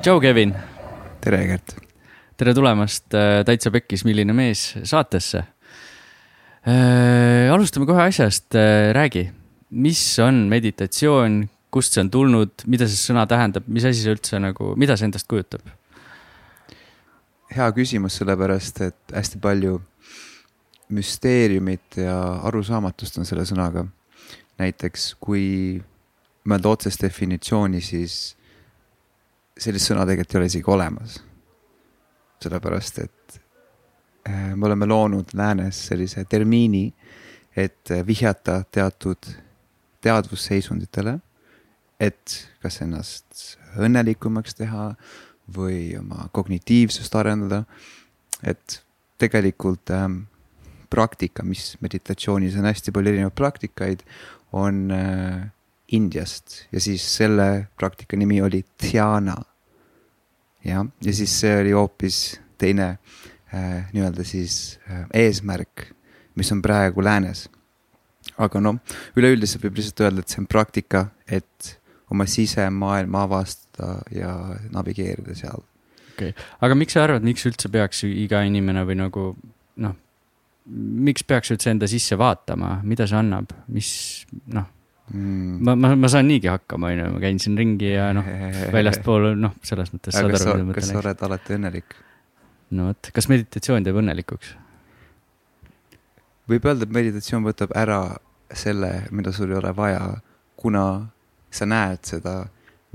tšau, Kevin. tere, Gert. tere tulemast äh, Täitsa Pekkis, milline mees saatesse äh,. alustame kohe asjast äh,, räägi, mis on meditatsioon, kust see on tulnud, mida see sõna tähendab, mis asi see üldse nagu, mida see endast kujutab? hea küsimus, sellepärast et hästi palju müsteeriumit ja arusaamatust on selle sõnaga. näiteks kui mõelda otsest definitsiooni, siis sellist sõna tegelikult ei ole isegi olemas. sellepärast, et äh, me oleme loonud läänes sellise termiini, et vihjata teatud teadvusseisunditele, et kas ennast õnnelikumaks teha või oma kognitiivsust arendada. et tegelikult ähm, praktika, mis meditatsioonis on hästi palju erinevaid praktikaid, on äh, Indiast ja siis selle praktika nimi oli Dhyana jah, ja siis see oli hoopis teine äh, nii-öelda siis äh, eesmärk, mis on praegu läänes. aga noh, üleüldiselt võib lihtsalt öelda, et see on praktika, et oma sisemaailma avastada ja navigeerida seal. okei okay., aga miks sa arvad, miks üldse peaks iga inimene või nagu noh, miks peaks üldse enda sisse vaatama, mida see annab, mis noh mm.. ma, ma, ma saan niigi hakkama, on ju, ma käin siin ringi ja noh, väljaspool noh, selles mõttes. kas sa, kas sa oled alati õnnelik? no vot, kas meditatsioon teeb õnnelikuks? võib öelda, et meditatsioon võtab ära selle, mida sul ei ole vaja, kuna sa näed seda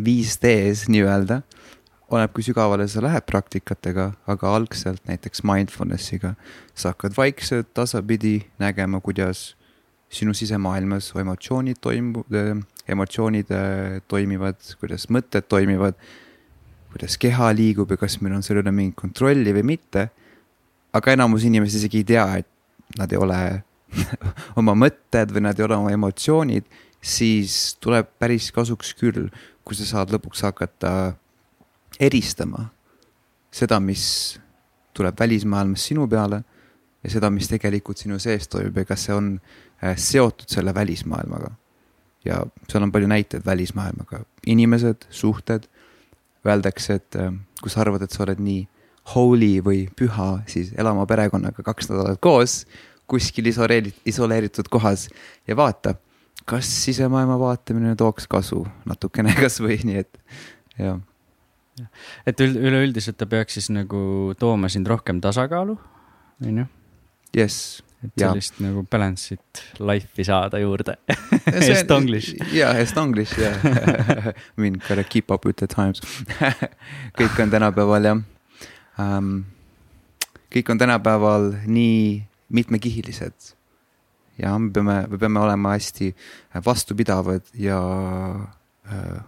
5D-s nii-öelda. oleneb, kui sügavale sa lähed praktikatega, aga algselt näiteks mindfulness'iga sa hakkad vaikselt tasapidi nägema, kuidas sinu sisemaailmas emotsioonid toimu-, emotsioonid äh, toimivad, kuidas mõtted toimivad, kuidas keha liigub ja kas meil on selle üle mingit kontrolli või mitte. aga enamus inimesi isegi ei tea, et nad ei ole oma mõtted või nad ei ole oma emotsioonid, siis tuleb päris kasuks küll, kui sa saad lõpuks hakata eristama seda, mis tuleb välismaailmast sinu peale ja seda, mis tegelikult sinu sees toimub ja kas see on Äh, seotud selle välismaailmaga. ja seal on palju näiteid välismaailmaga, inimesed, suhted. Öeldakse, et äh, kui sa arvad, et sa oled nii holy või püha, siis ela oma perekonnaga kaks nädalat koos kuskil isoleeritud, isoleeritud kohas ja vaata, kas sisemaailma vaatamine tooks kasu natukene kasvõi nii, et jah. et üleüldiselt ta peaks siis nagu tooma sind rohkem tasakaalu, on ju? jess, et sellist ja. nagu balance'it life'i saada juurde Estonglish. jaa, Estonglish jah mean gotta keep up with the times kõik on tänapäeval jah um,. kõik on tänapäeval nii mitmekihilised. ja me peame, me peame olema hästi vastupidavad ja uh,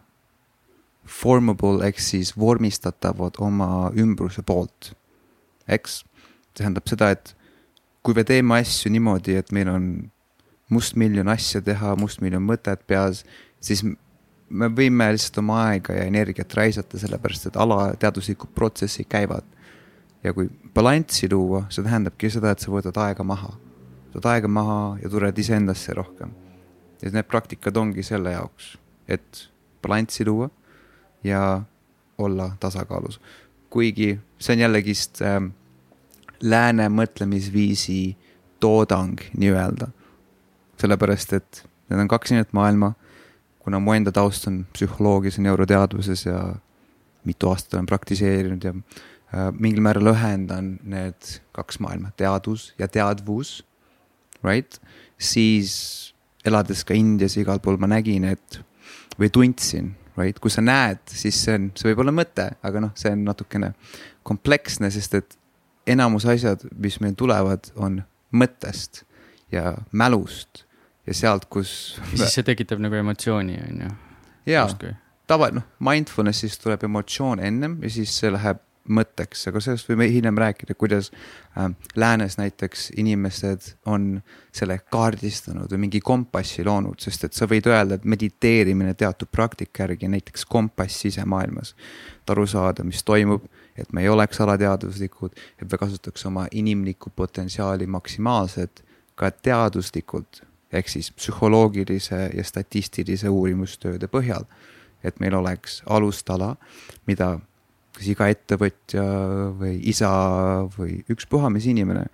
formable ehk siis vormistatavad oma ümbruse poolt. eks, tähendab seda, et kui me teeme asju niimoodi, et meil on mustmiljon asja teha, mustmiljon mõtet peas, siis me võime lihtsalt oma aega ja energiat raisata, sellepärast et alateaduslikud protsessid käivad. ja kui balanssi luua, see tähendabki seda, et sa võtad aega maha. võtad aega maha ja tuled iseendasse rohkem. ja need praktikad ongi selle jaoks, et balanssi luua ja olla tasakaalus. kuigi see on jällegist äh, lääne mõtlemisviisi toodang nii-öelda. sellepärast, et need on kaks erinevat maailma. kuna mu enda taust on psühholoogias ja neuroteadvuses ja mitu aastat olen praktiseerinud ja äh, mingil määral ühendan need kaks maailma, teadus ja teadvus, right, siis elades ka Indias igal pool ma nägin, et või tundsin, right, kui sa näed, siis see on, see võib olla mõte, aga noh, see on natukene kompleksne, sest et enamus asjad, mis meil tulevad, on mõttest ja mälust ja sealt, kus. ja siis see tekitab nagu emotsiooni, on ju. jaa, tava, noh, mindfulness'ist tuleb emotsioon ennem ja siis see läheb mõtteks, aga sellest võime hiljem rääkida, kuidas äh, läänes näiteks inimesed on selle kaardistanud või mingi kompassi loonud, sest et sa võid öelda, et mediteerimine teatud praktika järgi näiteks kompass sisemaailmas. et aru saada, mis toimub et me ei oleks alateadvuslikud, et me kasutaks oma inimlikku potentsiaali maksimaalselt ka teaduslikult ehk siis psühholoogilise ja statistilise uurimustööde põhjal. et meil oleks alustala, mida kas iga ettevõtja või isa või ükspuha mis inimene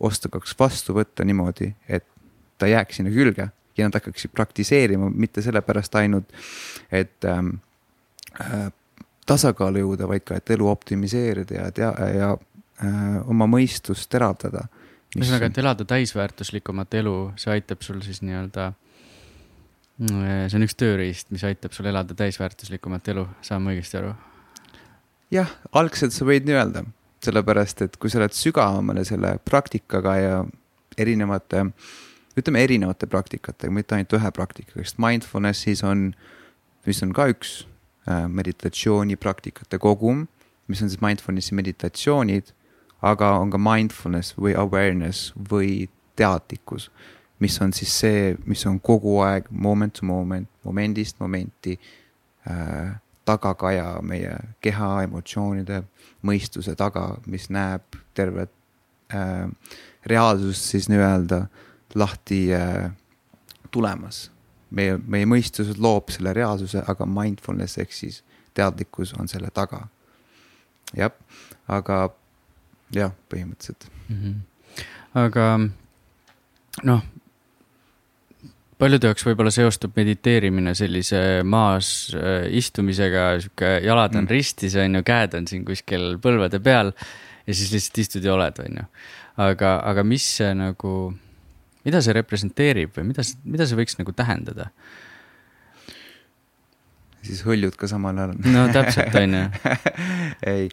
oskaks vastu võtta niimoodi, et ta jääks sinna külge ja nad hakkaksid praktiseerima, mitte sellepärast ainult, et ähm, äh, tasakaalu jõuda, vaid ka, et elu optimiseerida ja tea- ja äh, oma mõistust teravdada. ühesõnaga, et elada täisväärtuslikumat elu, see aitab sul siis nii-öelda mm, see on üks tööriist, mis aitab sul elada täisväärtuslikumat elu, saan ma õigesti aru? jah, algselt sa võid nii öelda, sellepärast et kui sa oled sügavamale selle praktikaga ja erinevate, ütleme erinevate praktikatega, mitte ainult ühe praktikaga, sest mindfulness'is on, mis on ka üks äh, meditatsioonipraktikate kogum, mis on siis mindfulness'i meditatsioonid, aga on ka mindfulness või awareness või teadlikkus, mis on siis see, mis on kogu aeg moment to moment, momendist momenti äh, tagakaja meie keha, emotsioonide, mõistuse taga, mis näeb tervet äh, reaalsust siis nii-öelda lahti äh, tulemas. Meie, meie mõistus loob selle reaalsuse, aga mindfulness ehk siis teadlikkus on selle taga. jah, aga jah, põhimõtteliselt mm. -hmm. aga noh paljude jaoks võib-olla seostub mediteerimine sellise maas äh, istumisega, sihuke jalad on mm. ristis, on ju, käed on siin kuskil põlvede peal ja siis lihtsalt istud ja oled, on ju. aga, aga mis see nagu, mida see representeerib või mida, mida see võiks nagu tähendada? siis hõljud ka samal ajal. no täpselt, on ju. ei,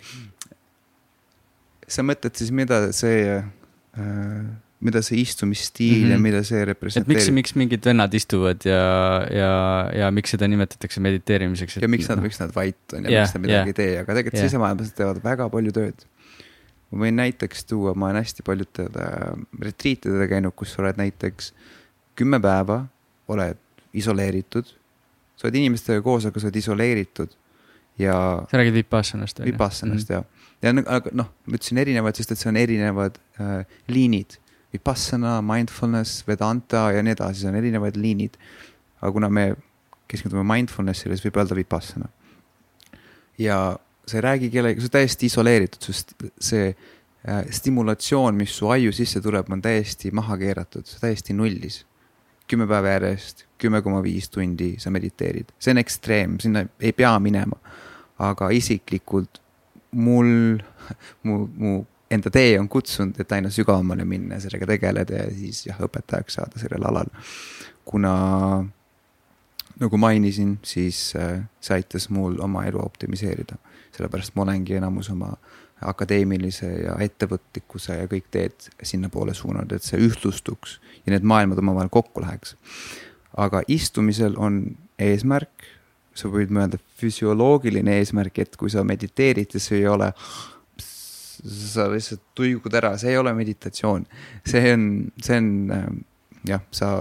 sa mõtled siis, mida see äh, mida see istumisstiil mm -hmm. ja mhm. mida see representeerib. miks, miks mingid vennad istuvad ja, ja, ja miks seda nimetatakse mediteerimiseks? ja miks nad no., miks nad vait on ja yeah, miks nad midagi yeah. ei tee, aga tegelikult yeah. sisemaailmas teevad väga palju tööd. Ma võin näiteks tuua, ma olen hästi paljudel retriitidel käinud, kus sa oled näiteks kümme päeva, oled isoleeritud. sa oled inimestega koos, aga sa oled isoleeritud ja. sa räägid Vipassanast on ju? Vipassanast mm -hmm. jah. ja aga noh, ma ütlesin erinevad, sest et see on erinevad äh, liinid Vipassana, mindfulness, Vedanta ja nii edasi, see on erinevad liinid. aga kuna me keskendume mindfulness'ile, siis võib öelda Vipassana. ja sa ei räägi kellegagi, sa oled täiesti isoleeritud, sest see äh, stimulatsioon, mis su aiu sisse tuleb, on täiesti maha keeratud, täiesti nullis. kümme päeva järjest, kümme koma viis tundi sa mediteerid, see on ekstreem, sinna ei pea minema. aga isiklikult mul, mu, mu enda tee on kutsunud, et aina sügavamale minna ja sellega tegeleda ja siis jah, õpetajaks saada sellel alal. kuna nagu mainisin, siis äh, see aitas mul oma elu optimiseerida, sellepärast ma olengi enamus oma akadeemilise ja ettevõtlikkuse ja kõik teed sinnapoole suunanud, et see ühtlustuks ja need maailmad omavahel kokku läheks. aga istumisel on eesmärk, sa võid mõelda füsioloogiline eesmärk, et kui sa mediteerid, siis ei ole sa lihtsalt tuigud ära, see ei ole meditatsioon. see on, see on jah, sa,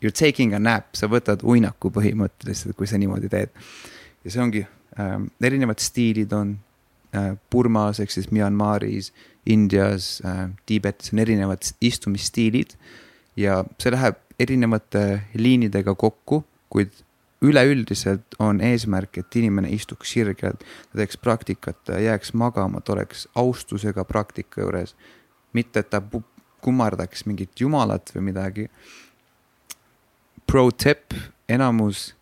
you are taking a nap, sa võtad uinaku põhimõtteliselt, kui sa niimoodi teed. ja see ongi ähm,, erinevad stiilid on äh, Burmas ehk siis Myanmaris, Indias äh,, Tiibetis on erinevad istumisstiilid. ja see läheb erinevate liinidega kokku, kuid üleüldiselt on eesmärk, et inimene istuks sirgelt, ta teeks praktikat, jääks magama, ta oleks austusega praktika juures. mitte, et ta kummardaks mingit jumalat või midagi. Pro tip, enamus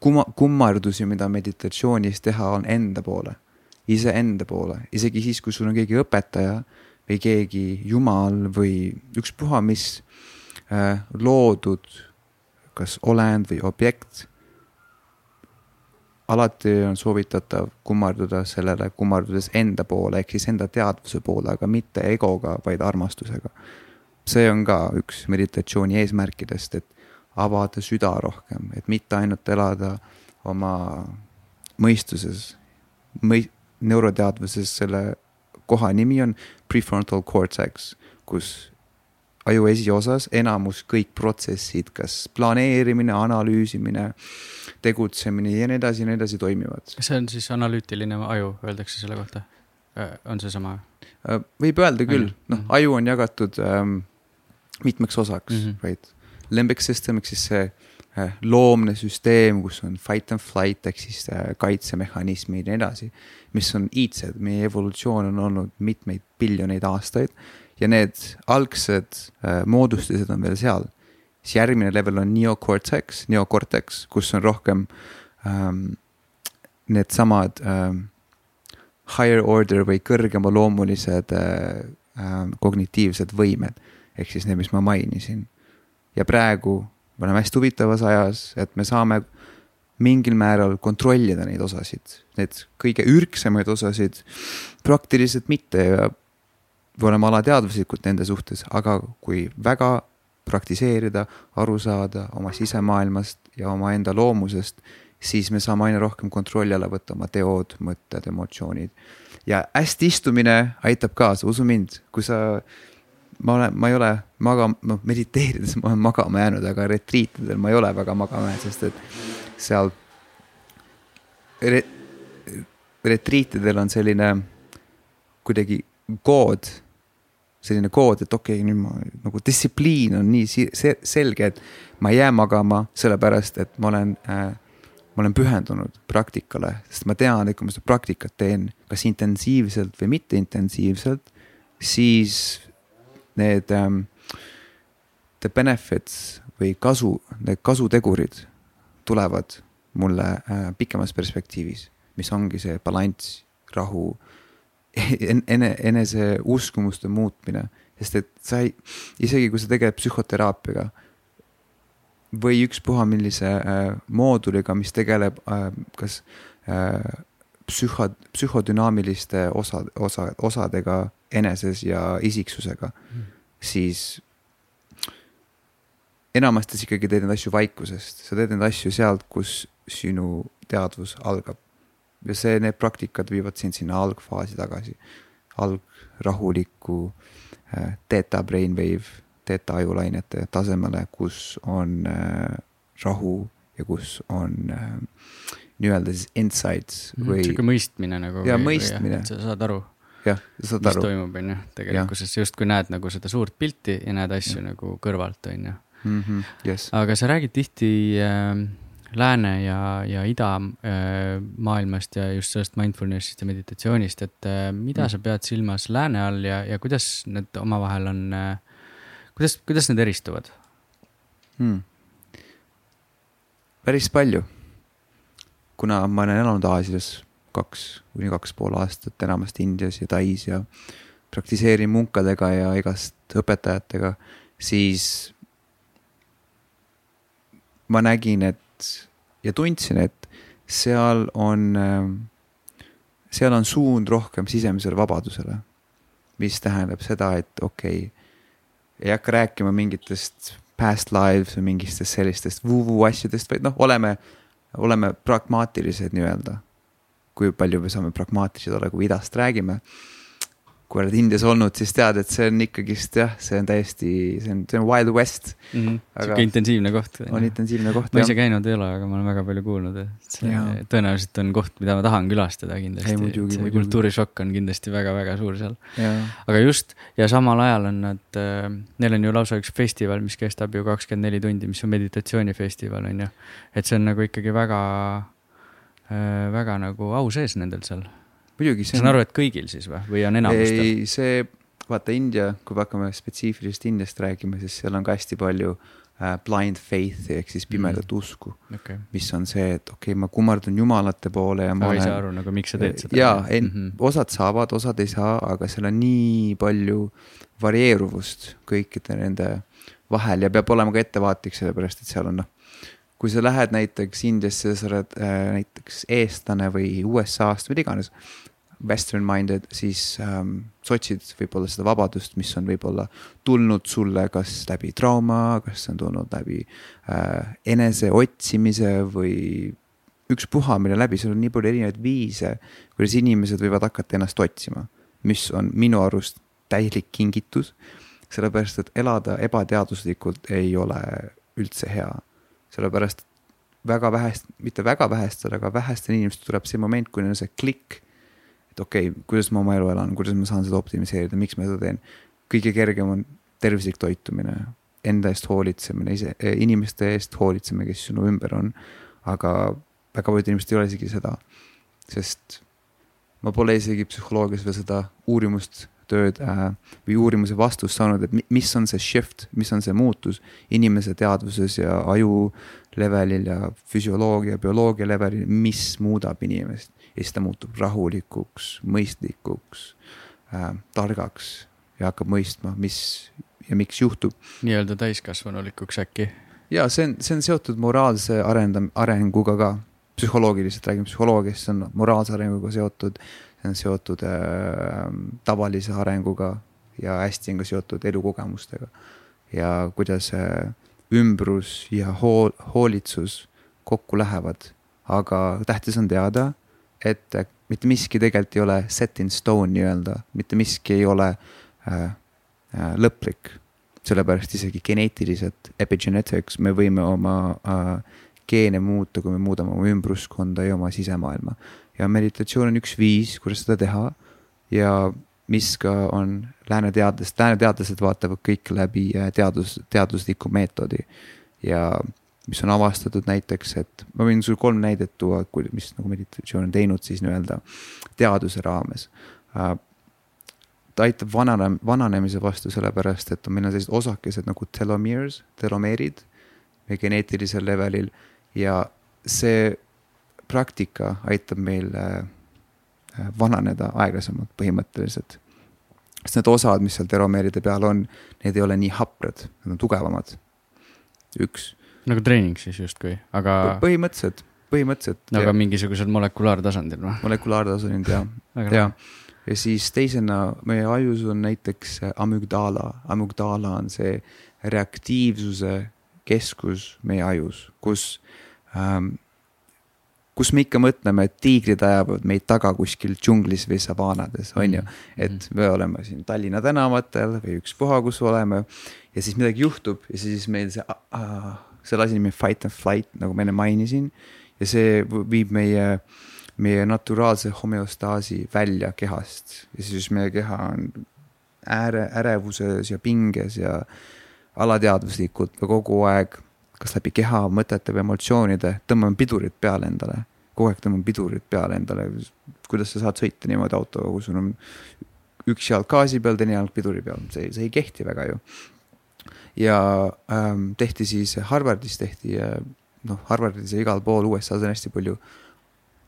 kumma, kummardusi, mida meditatsioonis teha, on enda poole, iseenda poole, isegi siis, kui sul on keegi õpetaja või keegi jumal või ükspuha mis äh, loodud kas olend või objekt. alati on soovitatav kummarduda sellele, kummardudes enda poole ehk siis enda teadvuse poole, aga mitte egoga, vaid armastusega. see on ka üks meditatsiooni eesmärkidest, et avada süda rohkem, et mitte ainult elada oma mõistuses, mõi-, neuroteadvuses, selle koha nimi on prefrontal cortex, kus aju esiosas enamus kõik protsessid, kas planeerimine, analüüsimine, tegutsemine ja nii edasi ja nii edasi toimivad. kas see on siis analüütiline aju, öeldakse selle kohta? Äh, on see sama? Äh, võib öelda küll, noh, aju on jagatud ähm, mitmeks osaks mm, -hmm. vaid limbic system ehk siis see äh, loomne süsteem, kus on fight and flight ehk siis äh, kaitsemehhanismid ja nii edasi. mis on iidsed, meie evolutsioon on olnud mitmeid biljoneid aastaid ja need algsed äh, moodustised on veel seal. siis järgmine level on neocortex, neocortex, kus on rohkem ähm, needsamad ähm, higher order või kõrgemaloomulised äh, äh, kognitiivsed võimed. ehk siis need, mis ma mainisin. Ja praegu me oleme hästi huvitavas ajas, et me saame mingil määral kontrollida neid osasid, need kõige ürgsemaid osasid praktiliselt mitte ja me oleme alateadvuslikud nende suhtes, aga kui väga praktiseerida, aru saada oma sisemaailmast ja omaenda loomusest, siis me saame aina rohkem kontrolli alla võtta oma teod, mõtted, emotsioonid. ja hästi istumine aitab kaasa, usu mind, kui sa, ma olen, ma ei ole magama, noh mediteerides ma olen magama jäänud, aga retriitidel ma ei ole väga magama jäänud, sest et seal re, retriitidel on selline kuidagi kood selline kood, et okei okay,, nüüd ma nagu distsipliin on nii see, selge, et ma ei jää magama, sellepärast et ma olen äh, ma olen pühendunud praktikale, sest ma tean, et kui ma seda praktikat teen, kas intensiivselt või mitte intensiivselt, siis need um, the benefits või kasu, need kasutegurid tulevad mulle äh, pikemas perspektiivis, mis ongi see balanss, rahu en,, ene, enese uskumuste muutmine, sest et sa ei, isegi kui sa tegeled psühhoteraapiaga või ükspuha millise äh, mooduliga, mis tegeleb äh, kas äh, psühho, psühhodünaamiliste osa, osa, osadega eneses ja isiksusega mm., siis enamasti sa ikkagi teed neid asju vaikusest, sa teed neid asju sealt, kus sinu teadvus algab. ja see, need praktikad viivad sind sinna algfaasi tagasi, algrahuliku äh, theta brainwave teeta ajulainete tasemele, kus on äh, rahu ja kus on äh, nii-öelda siis insights mhm, või. sihuke mõistmine nagu. ja mõistmine. sa saad aru. Jah, sa saad aru. mis toimub, on ju, tegelikkuses justkui näed nagu seda suurt pilti ja näed asju ja. nagu kõrvalt, on ju. Mhm, yes. aga sa räägid tihti äh, lääne ja, ja ida äh, maailmast ja just sellest mindfulness'ist ja meditatsioonist, et äh, mida mm. sa pead silmas lääne all ja, ja kuidas need omavahel on äh, kuidas, kuidas need eristuvad hmm.? päris palju. kuna ma olen elanud Aasias kaks kuni kaks pool aastat, enamasti Indias ja Tais ja praktiseerin munkadega ja igast õpetajatega, siis ma nägin, et ja tundsin, et seal on, seal on suund rohkem sisemisele vabadusele. mis tähendab seda, et okei okay,, ei hakka rääkima mingitest past lives või mingitest sellistest vuu-vuu asjadest, vaid noh, oleme, oleme pragmaatilised nii-öelda. Kui palju me saame pragmaatilised olla, kui idast räägime kui oled Indias olnud, siis tead, et see on ikkagist jah, see on täiesti, see on, see on wild west mm. -hmm. sihuke intensiivne koht. on intensiivne koht. ma ise käinud ei ole, aga ma olen väga palju kuulnud, et see ja. tõenäoliselt on koht, mida ma tahan külastada kindlasti. kultuurishokk on kindlasti väga-väga suur seal. aga just ja samal ajal on nad, äh, neil on ju lausa üks festival, mis kestab ju kakskümmend neli tundi, mis on meditatsioonifestival on ju. et see on nagu ikkagi väga, väga nagu au sees nendel seal muidugi. ma saan aru, et kõigil siis või, või on enamustel? ei, see, vaata India, kui me hakkame spetsiifilisest Indiast rääkima, siis seal on ka hästi palju äh, blind faith'i ehk siis pimedat mm. usku okay.. mis on see, et okei okay,, ma kummardun jumalate poole ja ma olen. ei saa aru nagu, miks sa teed seda. jaa, mm -hmm. osad saavad, osad ei saa, aga seal on nii palju varieeruvust kõikide nende vahel ja peab olema ka ettevaatlik, sellepärast et seal on noh kui sa lähed näiteks Indiasse, sa oled äh, näiteks eestlane või USA-st mida iganes, western minded, siis ähm, sa otsid võib-olla seda vabadust, mis on võib-olla tulnud sulle kas läbi trauma, kas on tulnud läbi äh, enese otsimise või ükspuha, mille läbi, seal on nii palju erinevaid viise, kuidas inimesed võivad hakata ennast otsima, mis on minu arust täielik kingitus. sellepärast, et elada ebateaduslikult ei ole üldse hea, sellepärast väga vähest, mitte väga vähestel, aga vähestel inimestel tuleb see moment, kui neil on see klikk et okei okay,, kuidas ma oma elu elan, kuidas ma saan seda optimiseerida, miks ma seda teen. kõige kergem on tervislik toitumine, enda eest hoolitsemine, ise, inimeste eest hoolitsemine, kes sinu ümber on. aga väga paljud inimesed ei ole isegi seda, sest ma pole isegi psühholoogias veel seda uurimust tööd äh, või uurimuse vastust saanud, et mis on see shift, mis on see muutus inimese teadvuses ja aju levelil ja füsioloogia, bioloogia levelil, mis muudab inimest. ja siis ta muutub rahulikuks, mõistlikuks äh,, targaks ja hakkab mõistma, mis ja miks juhtub. nii-öelda täiskasvanulikuks äkki? ja see on, see on seotud moraalse arendam-, arenguga ka. psühholoogiliselt räägime psühholoogiast, see on moraalse arenguga seotud, see on seotud äh, tavalise arenguga ja hästi on ka seotud elukogemustega. ja kuidas äh, ümbrus ja hool, hoolitsus kokku lähevad, aga tähtis on teada, et mitte miski tegelikult ei ole set in stone nii-öelda, mitte miski ei ole äh, Äh, lõplik. sellepärast isegi geneetiliselt, epigenetics, me võime oma äh, geene muuta, kui me muudame oma ümbruskonda ja oma sisemaailma. Ja meditatsioon on üks viis, kuidas seda teha. Ja mis ka on lääne teadlased, lääne teadlased vaatavad kõik läbi äh, teadus, teadusliku meetodi. ja mis on avastatud näiteks, et ma võin sulle kolm näidet tuua, mis nagu meditatsioon on teinud siis nii-öelda teaduse raames. Äh, ta aitab vanane, vananemise vastu, sellepärast et meil on sellised osakesed nagu telomeres, telomeerid meie geneetilisel levelil. Ja see praktika aitab meil äh, äh, vananeda aeglasemalt põhimõtteliselt. sest need osad, mis seal telomeeride peal on, need ei ole nii haprad, nad on tugevamad. üks. nagu treening siis justkui, aga. põhimõtteliselt, põhimõtteliselt. no aga mingisugusel molekulaartasandil või? molekulaartasandil jah, jah ja siis teisena meie ajus on näiteks amügdala, amügdala on see reaktiivsuse keskus meie ajus, kus ähm, kus me ikka mõtleme, et tiigrid ajavad meid taga kuskil džunglis või savaanades, on ju. Mm. et me oleme siin Tallinna tänavatel või ükspuha, kus oleme. ja siis midagi juhtub ja siis meil see selle asi nimi fight and flight, nagu ma enne mainisin. ja see viib meie meie naturaalse homeostaasi välja kehast ja siis meie keha on ääre, ärevuses ja pinges ja alateadvuslikult kogu aeg, kas läbi keha, mõtete või emotsioonide, tõmbame pidurit peale endale. kogu aeg tõmbame pidurit peale endale. kuidas sa saad sõita niimoodi autoga, kui sul on üks jalg gaasi peal, teine jalg piduri peal, see, see ei kehti väga ju. ja ähm, tehti siis Harvardis tehti äh, noh, Harvardis ja igal pool USA-s on hästi palju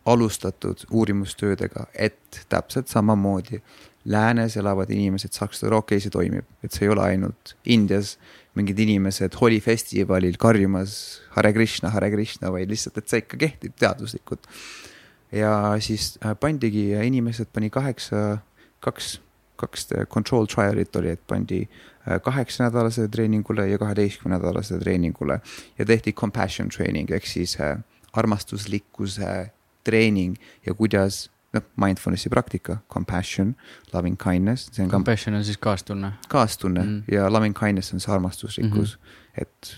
alustatud uurimustöödega, et täpselt samamoodi läänes elavad inimesed saaks aru, okei okay,, see toimib, et see ei ole ainult Indias mingid inimesed Holi festivalil karjumas Hare Krishna, Hare Krishna, vaid lihtsalt, et see ikka kehtib teaduslikult. ja siis äh, pandigi inimesed pani kaheksa, kaks, kaks control trial'it oli, et pandi äh, kaheksa nädalasele treeningule ja kaheteistkümne nädalasele treeningule ja tehti compassion training ehk siis äh, armastuslikkuse treening ja kuidas noh, mindfulness'i praktika, compassion, loving kindness. Compassion on siis kaastunne. kaastunne mm. ja loving kindness on see armastuslikkus mm, -hmm. et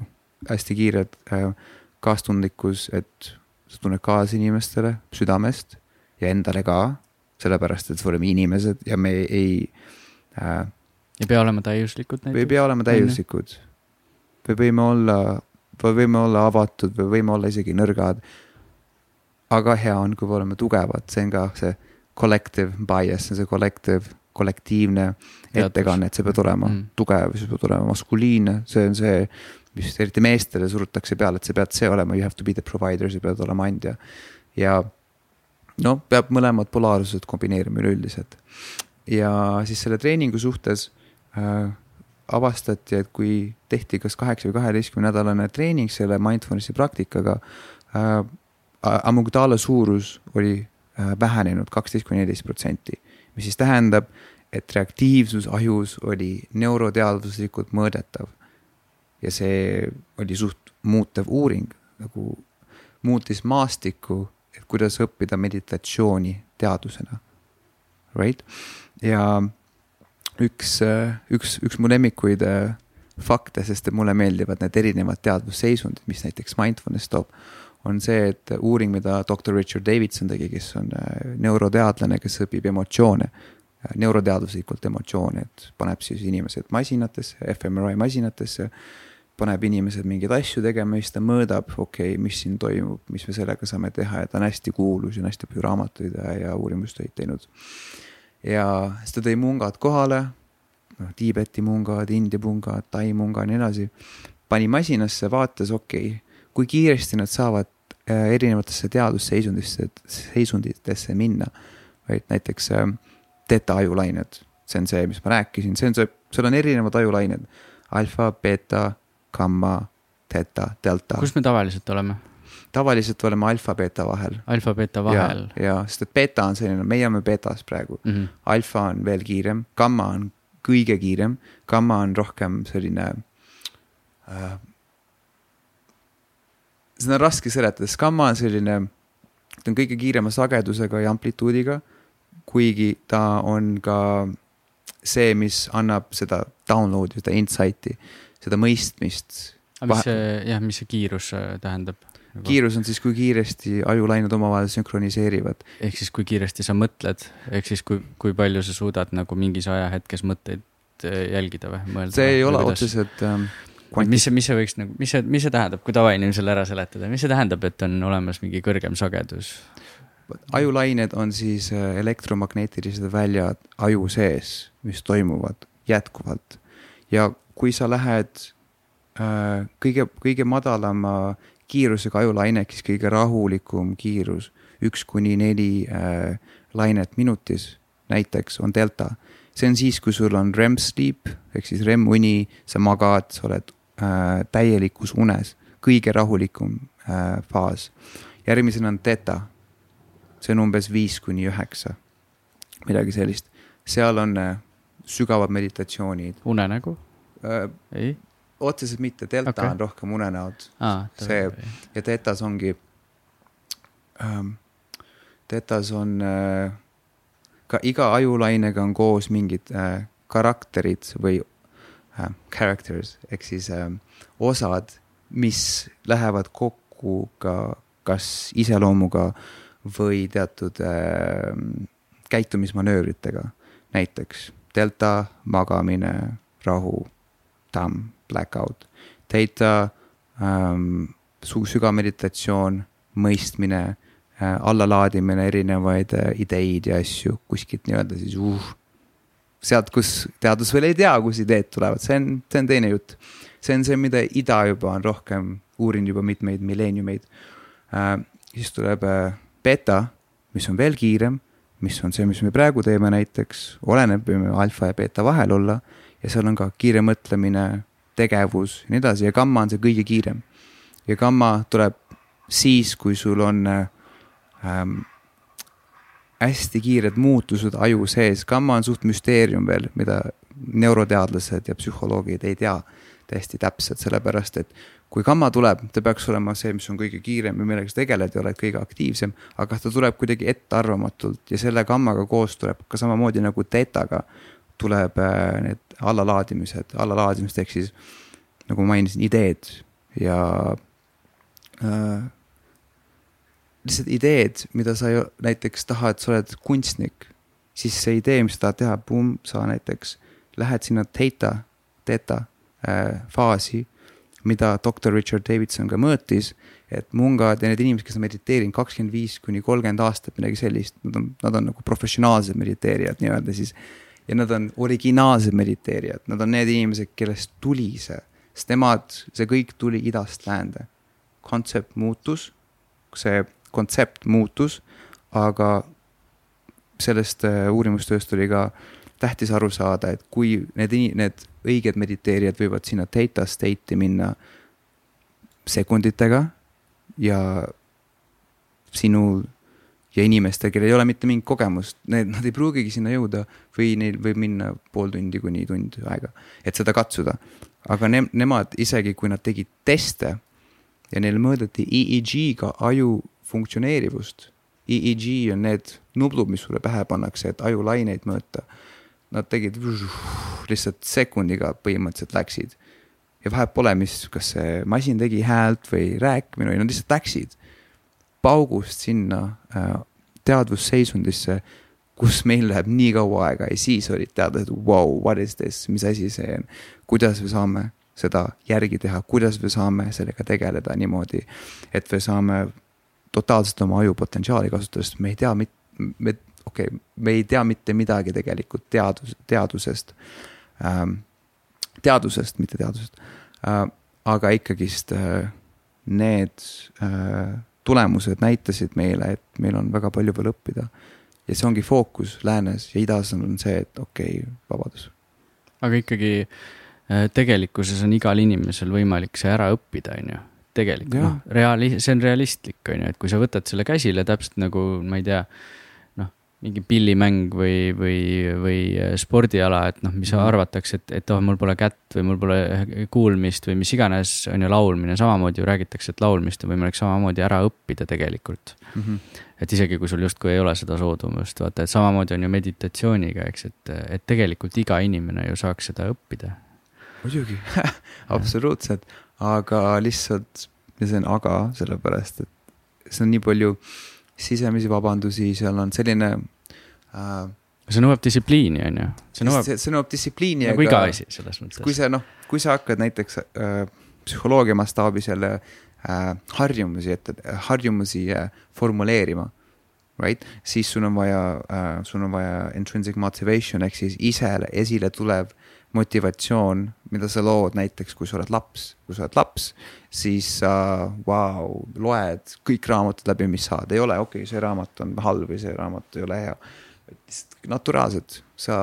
noh, hästi kiired äh, kaastundlikkus, et sa tunned kaasa inimestele südamest ja endale ka, sellepärast et me oleme inimesed ja me ei äh,. ei pea olema täiuslikud näiteks. ei pea olema täiuslikud. me võime olla, võime olla avatud või võime olla isegi nõrgad aga hea on, kui me oleme tugevad, see on ka see collective bias, see collective, kollektiivne ettekanne, et sa pead olema mm. tugev, sa pead olema maskuliinne, see on see, mis eriti meestele surutakse peale, et sa pead see olema, you have to be the provider, sa pead olema andja. ja noh, peab mõlemad polaarsused kombineerima üleüldiselt. ja siis selle treeningu suhtes äh, avastati, et kui tehti kas kaheksa või kaheteistkümne nädalane treening selle mindfulness'i praktikaga äh, amügdaala suurus oli äh, vähenenud kaksteist kuni neliteist protsenti, mis siis tähendab, et reaktiivsus ajus oli neuroteaduslikult mõõdetav. ja see oli suht muutev uuring, nagu muutis maastikku, et kuidas õppida meditatsiooni teadusena. Right? ja üks, äh, üks, üks mu lemmikuid äh, fakte, sest mulle meeldivad need erinevad teadvusseisundid, mis näiteks mindfulness toob on see, et uuring, mida doktor Richard Davidson tegi, kes on äh, neuroteadlane, kes õpib emotsioone neuroteaduslikult emotsioone, et paneb siis inimesed masinatesse, fMRI masinatesse, paneb inimesed mingeid asju tegema ja siis ta mõõdab, okei okay,, mis siin toimub, mis me sellega saame teha ja ta on hästi kuulus ja on hästi palju raamatuid ja, ja uurimustöid teinud. ja siis ta tõi mungad kohale, noh, Tiibeti mungad, India mungad, Tai munga ja nii edasi. pani masinasse, vaatas, okei okay,, kui kiiresti nad saavad äh, erinevatesse teadusseisundisse, seisunditesse minna. vaid näiteks äh, teta ajulained, see on see, mis ma rääkisin, see on see, seal on erinevad ajulained. alfa, beeta, gamma, teta, delta. kus me tavaliselt oleme? tavaliselt oleme alfa-beeta vahel. alfa-beeta vahel. ja, ja, sest et beeta on selline, meie oleme beetas praegu mm. -hmm. alfa on veel kiirem, gamma on kõige kiirem, gamma on rohkem selline äh,. Seda on raske seletada, sest gamma on selline, ta on kõige kiirema sagedusega ja amplituudiga kuigi ta on ka see, mis annab seda download'i, seda insight'i, seda mõistmist. aga mis see, jah, mis see kiirus äh, tähendab? kiirus on siis, kui kiiresti ajulained omavahel sünkroniseerivad. ehk siis, kui kiiresti sa mõtled, ehk siis kui, kui palju sa suudad nagu mingis ajahetkes mõtteid äh, jälgida või mõelda? see ei ole otseselt ähm. Mis see, mis see võiks nagu, mis see, mis see tähendab, kui tavainimesele ära seletada, mis see tähendab, et on olemas mingi kõrgem sagedus? ajulained on siis äh, elektromagneetilised väljad aju sees, mis toimuvad jätkuvalt. ja kui sa lähed äh, kõige, kõige madalama kiirusega ajulaineks, kõige rahulikum kiirus, üks kuni neli äh, lainet minutis näiteks on delta. See on siis, kui sul on REM sleep ehk siis REM uni, sa magad, sa oled äh, täielikus unes, kõige rahulikum äh, faas. järgmisena on theta see on umbes viis kuni üheksa, midagi sellist. seal on äh, sügavad meditatsioonid. unenägu äh,? ei? otseselt mitte, delta okay. on rohkem unenäod ah,. see ja tetas ongi ähm,, tetas on äh, ka iga ajulainega on koos mingid äh, karakterid või äh, characters ehk siis äh, osad, mis lähevad kokku ka kas iseloomuga või teatud äh, käitumismanöövritega. näiteks delta, magamine, rahu, tamm, blackout. Theta ähm,, sügavmeditatsioon, mõistmine allalaadimine erinevaid äh, ideid ja asju kuskilt nii-öelda siis uh, sealt, kus teadus veel ei tea, kus ideed tulevad, see on, see on teine jutt. see on see, mida ida juba on rohkem uurinud juba mitmeid milleeniumeid äh,. siis tuleb äh, beta, mis on veel kiirem, mis on see, mis me praegu teeme näiteks, oleneb, võime alfa ja beeta vahel olla ja seal on ka kiire mõtlemine, tegevus ja nii edasi ja gamma on see kõige kiirem. ja gamma tuleb siis, kui sul on ähm, hästi kiired muutused aju sees, gamma on suht müsteerium veel, mida neuroteadlased ja psühholoogid ei tea täiesti täpselt, sellepärast et kui gamma tuleb, ta peaks olema see, mis on kõige kiirem ja millega sa tegeled ja oled kõige aktiivsem, aga ta tuleb kuidagi ettearvamatult ja selle gammaga koos tuleb ka samamoodi nagu tetaga tuleb äh, need allalaadimised, allalaadimised ehk siis nagu ma mainisin, ideed ja äh, lihtsalt ideed, mida sa ju näiteks tahad, sa oled kunstnik, siis see idee, mis sa tahad teha, pumm, sa näiteks lähed sinna theta, theta äh, faasi mida doktor Richard Davidson ka mõõtis, et mungad ja need inimesed, kes on mediteerinud kakskümmend viis kuni kolmkümmend aastat, midagi sellist, nad on, nad on nagu professionaalsed mediteerijad nii-öelda siis. ja nad on originaalsed mediteerijad, nad on need inimesed, kellest tuli see, sest nemad, see kõik tuli idast läände. kontsept muutus, see kontsept muutus, aga sellest äh, uurimustööst tuli ka tähtis aru saada, et kui need, need õiged mediteerijad võivad sinna theta state'i minna sekunditega ja sinul ja inimestel, kellel ei ole mitte mingit kogemust, need, nad ei pruugigi sinna jõuda või neil võib minna pool tundi kuni tund aega, et seda katsuda. aga ne, nemad isegi, kui nad tegid teste ja neil mõõdeti EEG-ga aju funktsioneerivust. EEG on need nublud, mis sulle pähe pannakse, et ajulaineid mõõta nad tegid lihtsalt sekundiga põhimõtteliselt läksid. ja vahet pole, mis, kas see masin tegi häält või rääkimine või nad lihtsalt läksid paugust sinna äh, teadvusseisundisse kus meil läheb nii kaua aega ja siis olid teada, et wow, what is this, mis asi see on. kuidas me saame seda järgi teha, kuidas me saame sellega tegeleda niimoodi, et me saame totaalselt oma aju potentsiaali kasutada, sest me ei tea, me, okei okay,, me ei tea mitte midagi tegelikult teadus, teadusest ähm,. teadusest, mitte teadusest äh,, aga ikkagist äh, need äh, tulemused näitasid meile, et meil on väga palju veel õppida. ja see ongi fookus läänes ja idas on see, et okei okay,, vabadus. aga ikkagi äh, tegelikkuses on igal inimesel võimalik see ära õppida, on ju tegelikult noh, reaali-, see on realistlik, on ju, et kui sa võtad selle käsile täpselt nagu, ma ei tea mingi pillimäng või, või, või äh, spordiala, et noh, mis mhm. arvatakse, et, et oh, mul pole kätt või mul pole kuulmist või mis iganes, on ju, laulmine, samamoodi ju räägitakse, et laulmist on võimalik samamoodi ära õppida tegelikult mm. -hmm. et isegi, kui sul justkui ei ole seda soodumust, vaata, et samamoodi on ju meditatsiooniga, eks, et, et tegelikult iga inimene ju saaks seda õppida. muidugi absoluutselt, aga lihtsalt, ja see on aga sellepärast, et see on nii palju sisemisi vabandusi, seal on selline äh,. see nõuab distsipliini, on ju. see nõuab, see, see nõuab distsipliini. nagu iga asi selles mõttes. kui sa noh, kui sa hakkad näiteks äh, psühholoogia mastaabis jälle äh, harjumusi ette, harjumusi äh, formuleerima. Right, siis sul on vaja äh,, sul on vaja intrinsic motivation ehk siis ise esile tulev motivatsioon, mida sa lood näiteks, kui sa oled laps, kui sa oled laps, siis sa uh, wow, loed kõik raamatud läbi, mis saad, ei ole, okei okay,, see raamat on halb või see raamat ei ole hea. lihtsalt naturaalselt, sa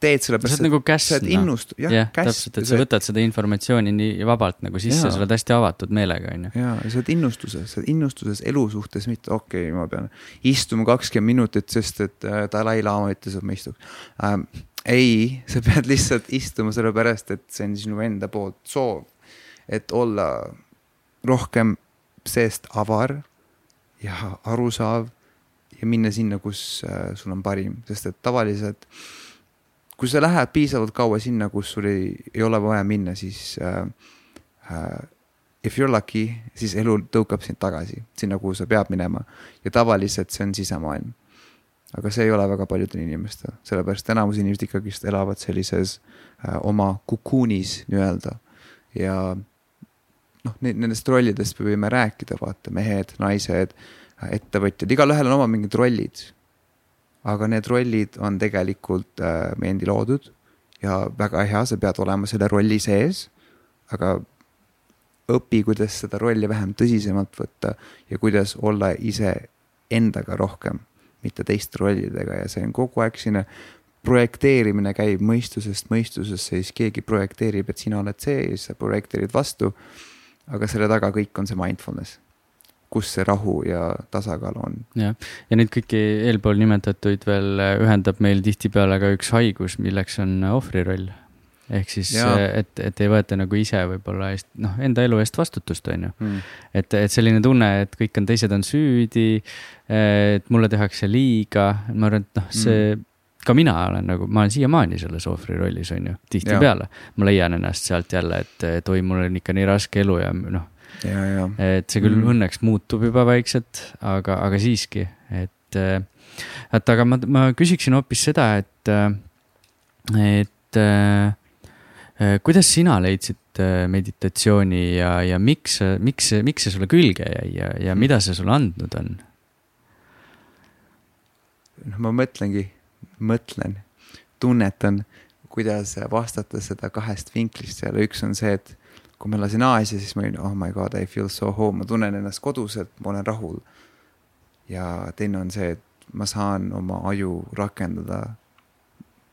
teed sellepärast. sa oled nagu käss. sa oled innust-, jah yeah,, käss. täpselt, et sa võtad seda informatsiooni nii vabalt nagu sisse, sa oled hästi avatud meelega, on ju. ja, ja sa oled innustuses, sa oled innustuses elu suhtes, mitte okei okay,, ma pean istuma kakskümmend minutit, sest et äh, Dalai-laama ütles, et ma istuks ähm, ei, sa pead lihtsalt istuma sellepärast, et see on sinu enda poolt soov, et olla rohkem seest avar ja arusaав ja minna sinna, kus äh, sul on parim, sest et tavaliselt kui sa lähed piisavalt kaua sinna, kus sul ei, ei ole vaja minna, siis äh, äh, if you are lucky, siis elu tõukab sind tagasi sinna, kuhu sa pead minema. Ja tavaliselt see on sisemaailm aga see ei ole väga paljudel inimestel, sellepärast enamus inimesed ikkagist elavad sellises äh, oma kukuunis nii-öelda ja noh, nendest rollidest me võime rääkida, vaata, mehed, naised, ettevõtjad, igalühel on oma mingid rollid. aga need rollid on tegelikult äh, meie endi loodud ja väga hea, sa pead olema selle rolli sees, aga õpi, kuidas seda rolli vähem tõsisemalt võtta ja kuidas olla iseendaga rohkem mitte teiste rollidega ja see on kogu aeg selline projekteerimine käib mõistusest mõistusesse, siis keegi projekteerib, et sina oled see ja siis sa projekteerid vastu. aga selle taga kõik on see mindfulness, kus see rahu ja tasakaal on. jah, ja neid kõiki eelpool nimetatuid veel ühendab meil tihtipeale ka üks haigus, milleks on ohvriroll ehk siis, et, et ei võeta nagu ise võib-olla eest, noh, enda elu eest vastutust, on ju mm.. et, et selline tunne, et kõik on, teised on süüdi, et mulle tehakse liiga, ma arvan, et noh, see mm. ka mina olen nagu, ma olen siiamaani selles ohvri rollis, on ju, tihtipeale. ma leian ennast sealt jälle, et, et oi, mul on ikka nii raske elu ja noh. et see küll mm. õnneks muutub juba vaikselt, aga, aga siiski, et, et aga ma, ma küsiksin hoopis seda, et, et Äh, kuidas sina leidsid äh, meditatsiooni ja, ja miks, miks, miks see sulle külge jäi ja, ja mida see sulle andnud on? noh, ma mõtlengi, mõtlen, tunnetan, kuidas vastata seda kahest vinklist seal, üks on see, et kui ma elasin Aasias, siis ma olin, oh my god, I feel so home, ma tunnen ennast koduselt, ma olen rahul. ja teine on see, et ma saan oma aju rakendada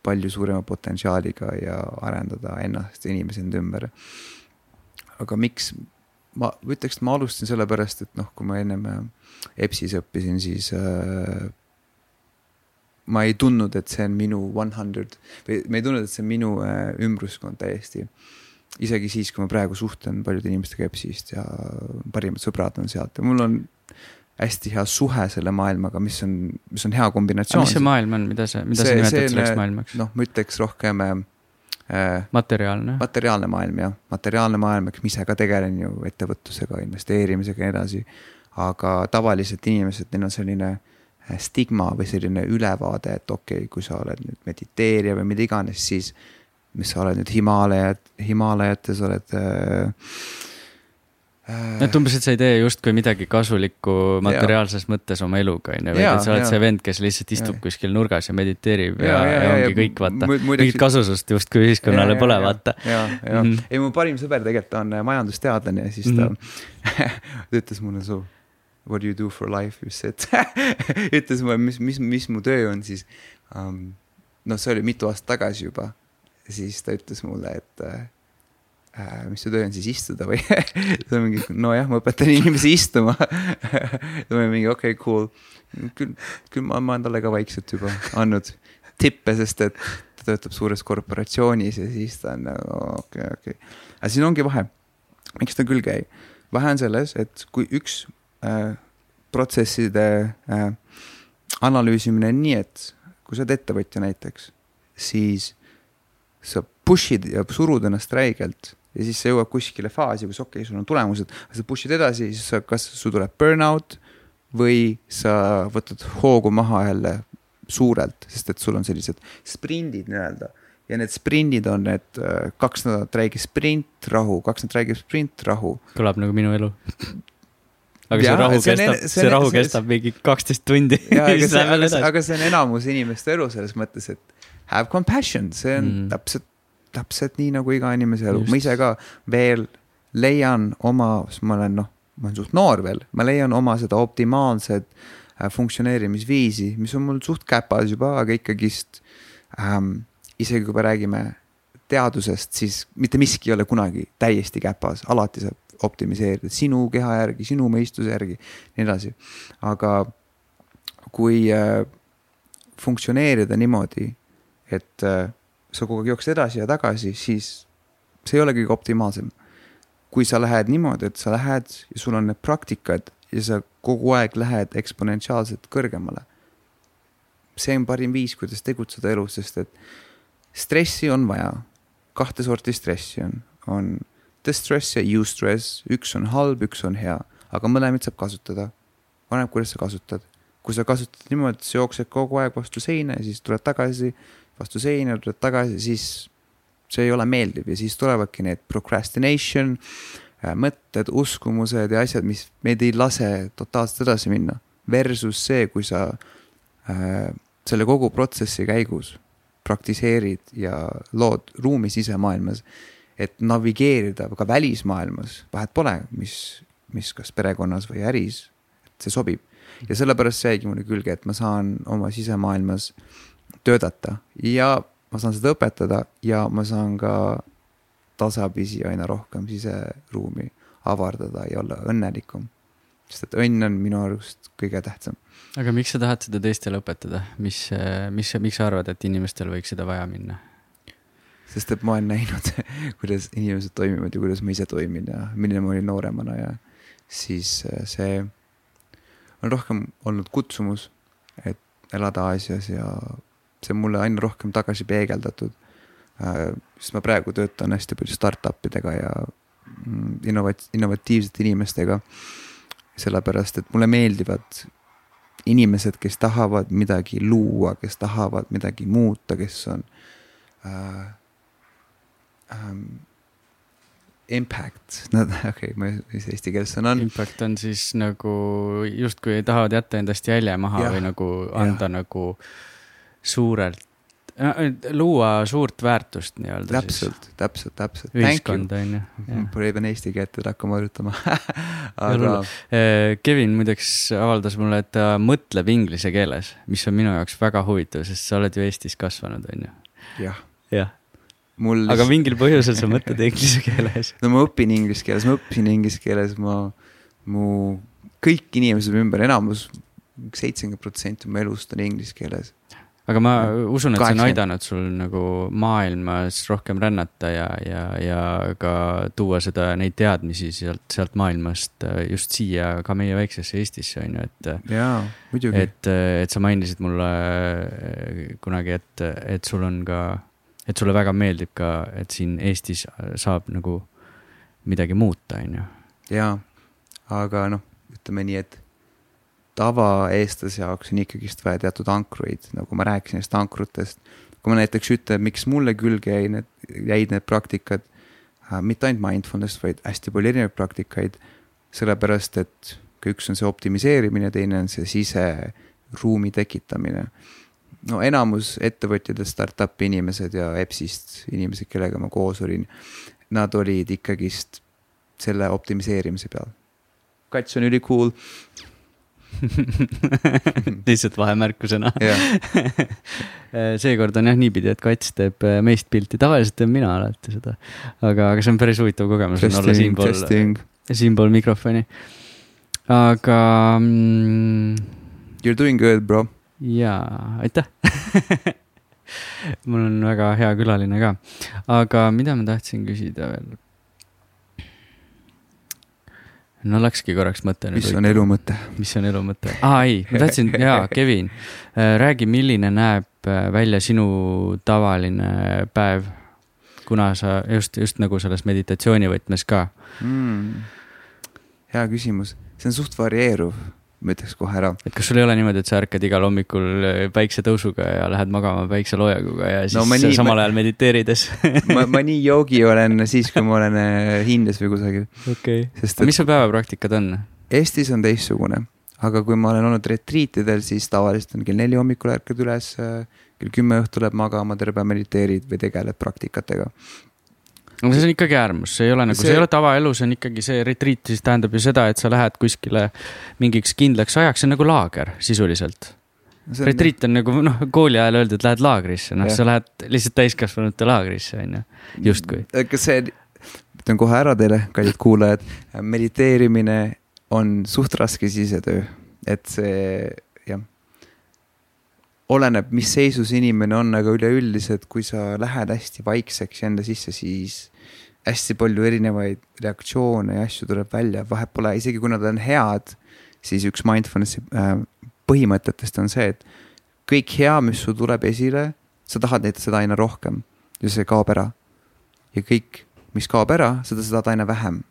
palju suurema potentsiaaliga ja arendada ennast ja inimesi enda ümber. aga miks, ma ütleks, et ma alustasin sellepärast, et noh, kui ma ennem äh, EBS-is õppisin, siis äh, ma ei tundnud, et see on minu one hundred või ma ei tundnud, et see on minu äh, ümbruskond täiesti. isegi siis, kui ma praegu suhtlen paljude inimestega EBS-ist ja parimad sõbrad on sealt ja mul on hästi hea suhe selle maailmaga, mis on, mis on hea kombinatsioon. mis see maailm on, mida sa, mida see, sa nimetad selleks maailmaks? noh, ma ütleks rohkem äh, materiaalne. materiaalne maailm jah, materiaalne maailm, eks ma ise ka tegelen ju ettevõtlusega, investeerimisega ja nii edasi. aga tavaliselt inimesed, neil on selline äh, stigma või selline ülevaade, et okei okay,, kui sa oled nüüd mediteerija või mida iganes, siis mis sa oled nüüd Himaalajad, Himaalajates oled äh, et umbes, et sa ei tee justkui midagi kasulikku materiaalses ja. mõttes oma eluga, on ju, vaid et sa oled ja. see vend, kes lihtsalt istub ja. kuskil nurgas ja mediteerib ja, ja, ja, ja ongi kõik, vaata. mingit kasusust justkui ühiskonnale ja, pole, vaata. ja, ja mm., ei mu parim sõber tegelikult on äh, majandusteadlane ja siis ta mm ta ütles mulle su what do you do for life, see, et ütles mulle, mis, mis, mis mu töö on siis um,. noh, see oli mitu aastat tagasi juba. siis ta ütles mulle, et äh, mis su töö on siis istuda või siis on mingi, nojah, ma õpetan inimesi istuma ma olin mingi okei okay,, cool. küll, küll ma, ma olen talle ka vaikselt juba andnud tippe, sest et ta töötab suures korporatsioonis ja siis ta on nagu okei okay,, okei okay.. aga siin ongi vahe, miks ta küll käib. vahe on selles, et kui üks äh, protsesside äh, analüüsimine on nii, et kui sa oled ettevõtja näiteks, siis sa push'id ja surud ennast räigelt ja siis sa jõuad kuskile faasi, kus okei okay,, sul on tulemused, sa push'id edasi, siis sa, kas sul tuleb burnout või sa võtad hoogu maha jälle suurelt, sest et sul on sellised sprindid nii-öelda. ja need sprindid on need äh, kaks nädalat räägib sprint, rahu, kaks nädalat räägib sprint, rahu. kõlab nagu minu elu aga ja, see rahu see kestab, see, see rahu see, kestab mingi kaksteist tundi. aga, aga, see on enamus inimeste elu selles mõttes, et have compassion, see on mm. täpselt täpselt nii nagu iga inimese elu, ma ise ka veel leian oma, sest ma olen noh, ma olen suht noor veel, ma leian oma seda optimaalset äh, funktsioneerimisviisi, mis on mul suht käpas juba, aga ikkagist ähm,. isegi kui me räägime teadusest, siis mitte miski ei ole kunagi täiesti käpas, alati saab optimiseerida sinu keha järgi, sinu mõistuse järgi, nii edasi. aga kui äh, funktsioneerida niimoodi, et äh, sa kogu aeg jooksed edasi ja tagasi, siis see ei ole kõige optimaalsem. kui sa lähed niimoodi, et sa lähed ja sul on need praktikad ja sa kogu aeg lähed eksponentsiaalselt kõrgemale. see on parim viis, kuidas tegutseda elus, sest et stressi on vaja. kahte sorti stressi on, on distress ja eustress, üks on halb, üks on hea, aga mõlemaid saab kasutada. oleneb, kuidas sa kasutad. kui sa kasutad niimoodi, et sa jooksed kogu aeg vastu seina ja siis tuled tagasi vastu seina, tuled tagasi, siis see ei ole meeldiv ja siis tulevadki need procrastination, äh, mõtted, uskumused ja asjad, mis meid ei lase totaalselt edasi minna. Versus see, kui sa äh, selle kogu protsessi käigus praktiseerid ja lood ruumi sisemaailmas, et navigeerida ka välismaailmas, vahet pole, mis, mis kas perekonnas või äris, et see sobib. ja sellepärast see jäigi mulle külge, et ma saan oma sisemaailmas äh, töötada ja ma saan seda õpetada ja ma saan ka tasapisi aina rohkem siseruumi avardada ja olla õnnelikum. sest et õnn on minu arust kõige tähtsam. aga miks sa tahad seda teistele õpetada, mis, mis, miks sa arvad, et inimestel võiks seda vaja minna? sest et ma olen näinud, kuidas inimesed toimivad ja kuidas ma ise toimin ja milline ma olin nooremana ja siis äh, see on rohkem olnud kutsumus, et elada Aasias ja see on mulle aina rohkem tagasi peegeldatud. Äh, sest ma praegu töötan hästi palju startup idega ja mm, innovat-, innovatiivsete inimestega. sellepärast, et mulle meeldivad inimesed, kes tahavad midagi luua, kes tahavad midagi muuta, kes on äh, ähm, impact, no okei okay,, ma ei mis eesti keeles sõna on. Impact on siis nagu justkui tahavad jätta endast jälje maha ja, või nagu anda ja. nagu äh, suurelt luua suurt väärtust nii-öelda. täpselt, täpselt, täpselt. ühiskond on ju. Even eesti keelt veel hakkama harjutama aga. Eh, Kevin muideks avaldas mulle, et ta mõtleb inglise keeles, mis on minu jaoks väga huvitav, sest sa oled ju Eestis kasvanud, on ju. jah. jah. Mul... aga mingil põhjusel sa mõtled inglise keeles. no ma õpin inglise keeles, ma õppisin inglise keeles, ma, mu kõik inimesed ümber, enamus, seitsekümmend protsenti mu elust on inglise keeles aga ma usun, et see on aidanud sul nagu maailmas rohkem rännata ja, ja, ja ka tuua seda, neid teadmisi sealt, sealt maailmast äh, just siia ka meie väiksesse Eestisse on ju, et. jaa, muidugi. et, et sa mainisid mulle äh, kunagi, et, et sul on ka, et sulle väga meeldib ka, et siin Eestis saab nagu midagi muuta, on ju. jaa, aga noh, ütleme nii, et tavaeestlase jaoks on ikkagist vaja teatud ankruid, nagu ma rääkisin neist ankrutest. kui ma näiteks ütlen, miks mulle külge jäi need, jäid need praktikad äh,, mitte ainult mindfulness, vaid hästi palju erinevaid praktikaid. sellepärast, et kui üks on see optimiseerimine, teine on see siseruumi tekitamine. no enamus ettevõtjad ja startup'i inimesed ja EBS-ist inimesed, kellega ma koos olin, nad olid ikkagist selle optimiseerimise peal. kats on ülikool lihtsalt vahemärkusena seekord on jah niipidi, et kats teeb äh, meist pilti, tavaliselt teen mina alati seda. aga, aga see on päris huvitav kogemus on olla siinpool, siinpool mikrofoni. aga mm,. You are doing good, bro. jaa, aitäh mul on väga hea külaline ka, aga mida ma tahtsin küsida veel no läkski korraks mõte. mis on elu mõte? mis on elu mõte? aa ei, ma tahtsin, jaa, Kevin, äh, räägi, milline näeb äh, välja sinu tavaline päev, kuna sa just, just nagu selles meditatsiooni võtmes ka mm,? hea küsimus, see on suht varieeruv ma ütleks kohe ära. et kas sul ei ole niimoodi, et sa ärkad igal hommikul äh, päiksetõusuga ja lähed magama päikseloojanguga ja siis no, nii, samal ma, ajal mediteerides ma, ma nii joogi olen siis, kui ma olen äh, Hiinas või kusagil. okei okay., mis sul päevapraktikad on? Eestis on teistsugune, aga kui ma olen olnud retriitidel, siis tavaliselt on kell neli hommikul ärkad üles, äh, kell kümme õhtul läheb magama, terve päev mediteerid või tegeled praktikatega no see on ikkagi äärmus, see ei ole nagu see..., see ei ole tavaelu, see on ikkagi see retriit, siis tähendab ju seda, et sa lähed kuskile mingiks kindlaks ajaks, see on nagu laager sisuliselt no,. retriit on nagu noh, kooli ajal öeldi, et lähed laagrisse, noh, sa lähed lihtsalt täiskasvanute laagrisse, on ju, justkui. kas see, ütlen kohe ära teile, kallid kuulajad, mediteerimine on suht raske sisetöö, et see jah oleneb, mis seisus inimene on, aga üleüldiselt, kui sa lähed hästi vaikseks enda sisse, siis hästi palju erinevaid reaktsioone ja asju tuleb välja, vahet pole, isegi kui nad on head, siis üks mindfulness'i äh, põhimõtetest on see, et kõik hea, mis sul tuleb esile, sa tahad neid, seda aina rohkem ja see kaob ära. ja kõik, mis kaob ära, seda sa tahad aina vähem.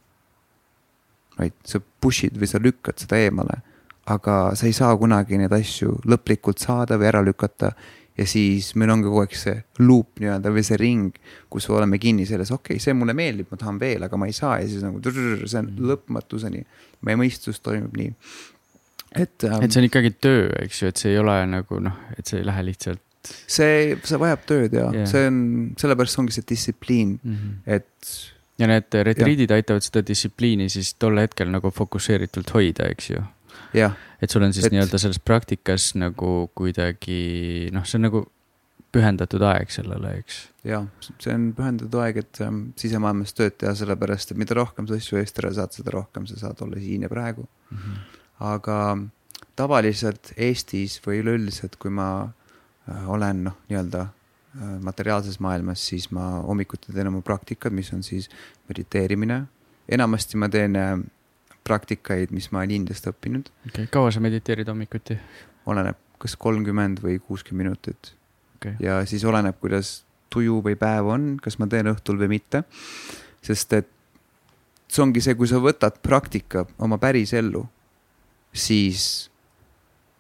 vaid sa push'id või sa lükkad seda eemale, aga sa ei saa kunagi neid asju lõplikult saada või ära lükata ja siis meil ongi kogu aeg see loop nii-öelda või see ring, kus oleme kinni selles, okei okay,, see mulle meeldib, ma tahan veel, aga ma ei saa ja siis nagu see on mhm. lõpmatuseni. meie mõistus toimub nii, et ähm,. et see on ikkagi töö, eks ju, et see ei ole nagu noh, et see ei lähe lihtsalt. see, see vajab tööd ja yeah. see on, sellepärast ongi see distsipliin mm, -hmm. et. ja need retriidid aitavad seda distsipliini siis tol hetkel nagu fokusseeritult hoida, eks ju et sul on siis et... nii-öelda selles praktikas nagu kuidagi noh, see on nagu pühendatud aeg sellele, eks. jah, see on pühendatud aeg, et ähm, sisemaailmas tööd teha, sellepärast et mida rohkem sa asju eest ära saad, seda rohkem sa saad olla siin ja praegu mm. -hmm. aga tavaliselt Eestis või üleüldiselt, kui ma äh, olen noh, nii-öelda äh, materiaalses maailmas, siis ma hommikuti teen oma praktikad, mis on siis mediteerimine. enamasti ma teen äh, praktikaid, mis ma olen Indiast õppinud. okei okay., kaua sa mediteerid hommikuti? oleneb, kas kolmkümmend või kuuskümmend minutit okay.. ja siis oleneb, kuidas tuju või päev on, kas ma teen õhtul või mitte. sest et see ongi see, kui sa võtad praktika oma päris ellu, siis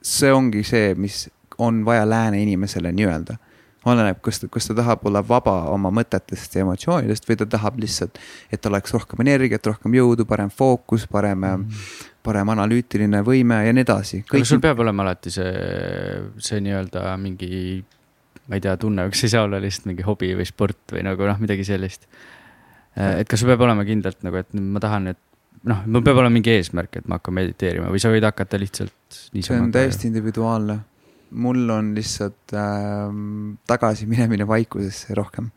see ongi see, mis on vaja lääne inimesele nii-öelda oleneb, kas kas ta tahab olla vaba oma mõtetest ja emotsioonidest või ta tahab lihtsalt, et oleks rohkem energiat, rohkem jõudu, parem fookus, parem mm, parem analüütiline võime ja nii edasi. aga sul peab olema alati see, see nii-öelda mingi, ma ei tea, tunne, kas ei saa olla lihtsalt mingi hobi või sport või nagu noh, midagi sellist. et kas sul peab olema kindlalt nagu, et ma tahan, et noh, mul peab olema mingi eesmärk, et ma hakkan mediteerima või sa võid hakata lihtsalt niisama. see on täiesti individuaalne mul on lihtsalt äh, tagasiminemine vaikusesse rohkem,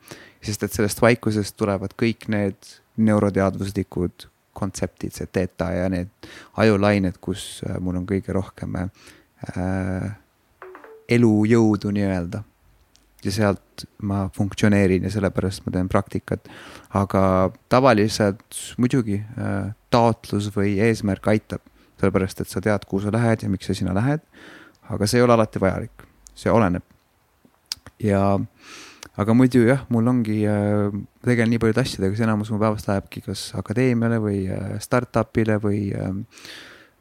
sest et sellest vaikusest tulevad kõik need neuroteadvuslikud kontseptid, see theta ja need ajulained, kus äh, mul on kõige rohkem äh, elujõudu nii-öelda. ja sealt ma funktsioneerin ja sellepärast ma teen praktikat. aga tavaliselt muidugi äh, taotlus või eesmärk aitab, sellepärast et sa tead, kuhu sa lähed ja miks sa sinna lähed aga see ei ole alati vajalik, see oleneb. ja, aga muidu jah, mul ongi äh,, tegelen nii paljude asjadega, siis enamus mu päevast lähebki kas akadeemiale või äh, startup'ile või äh,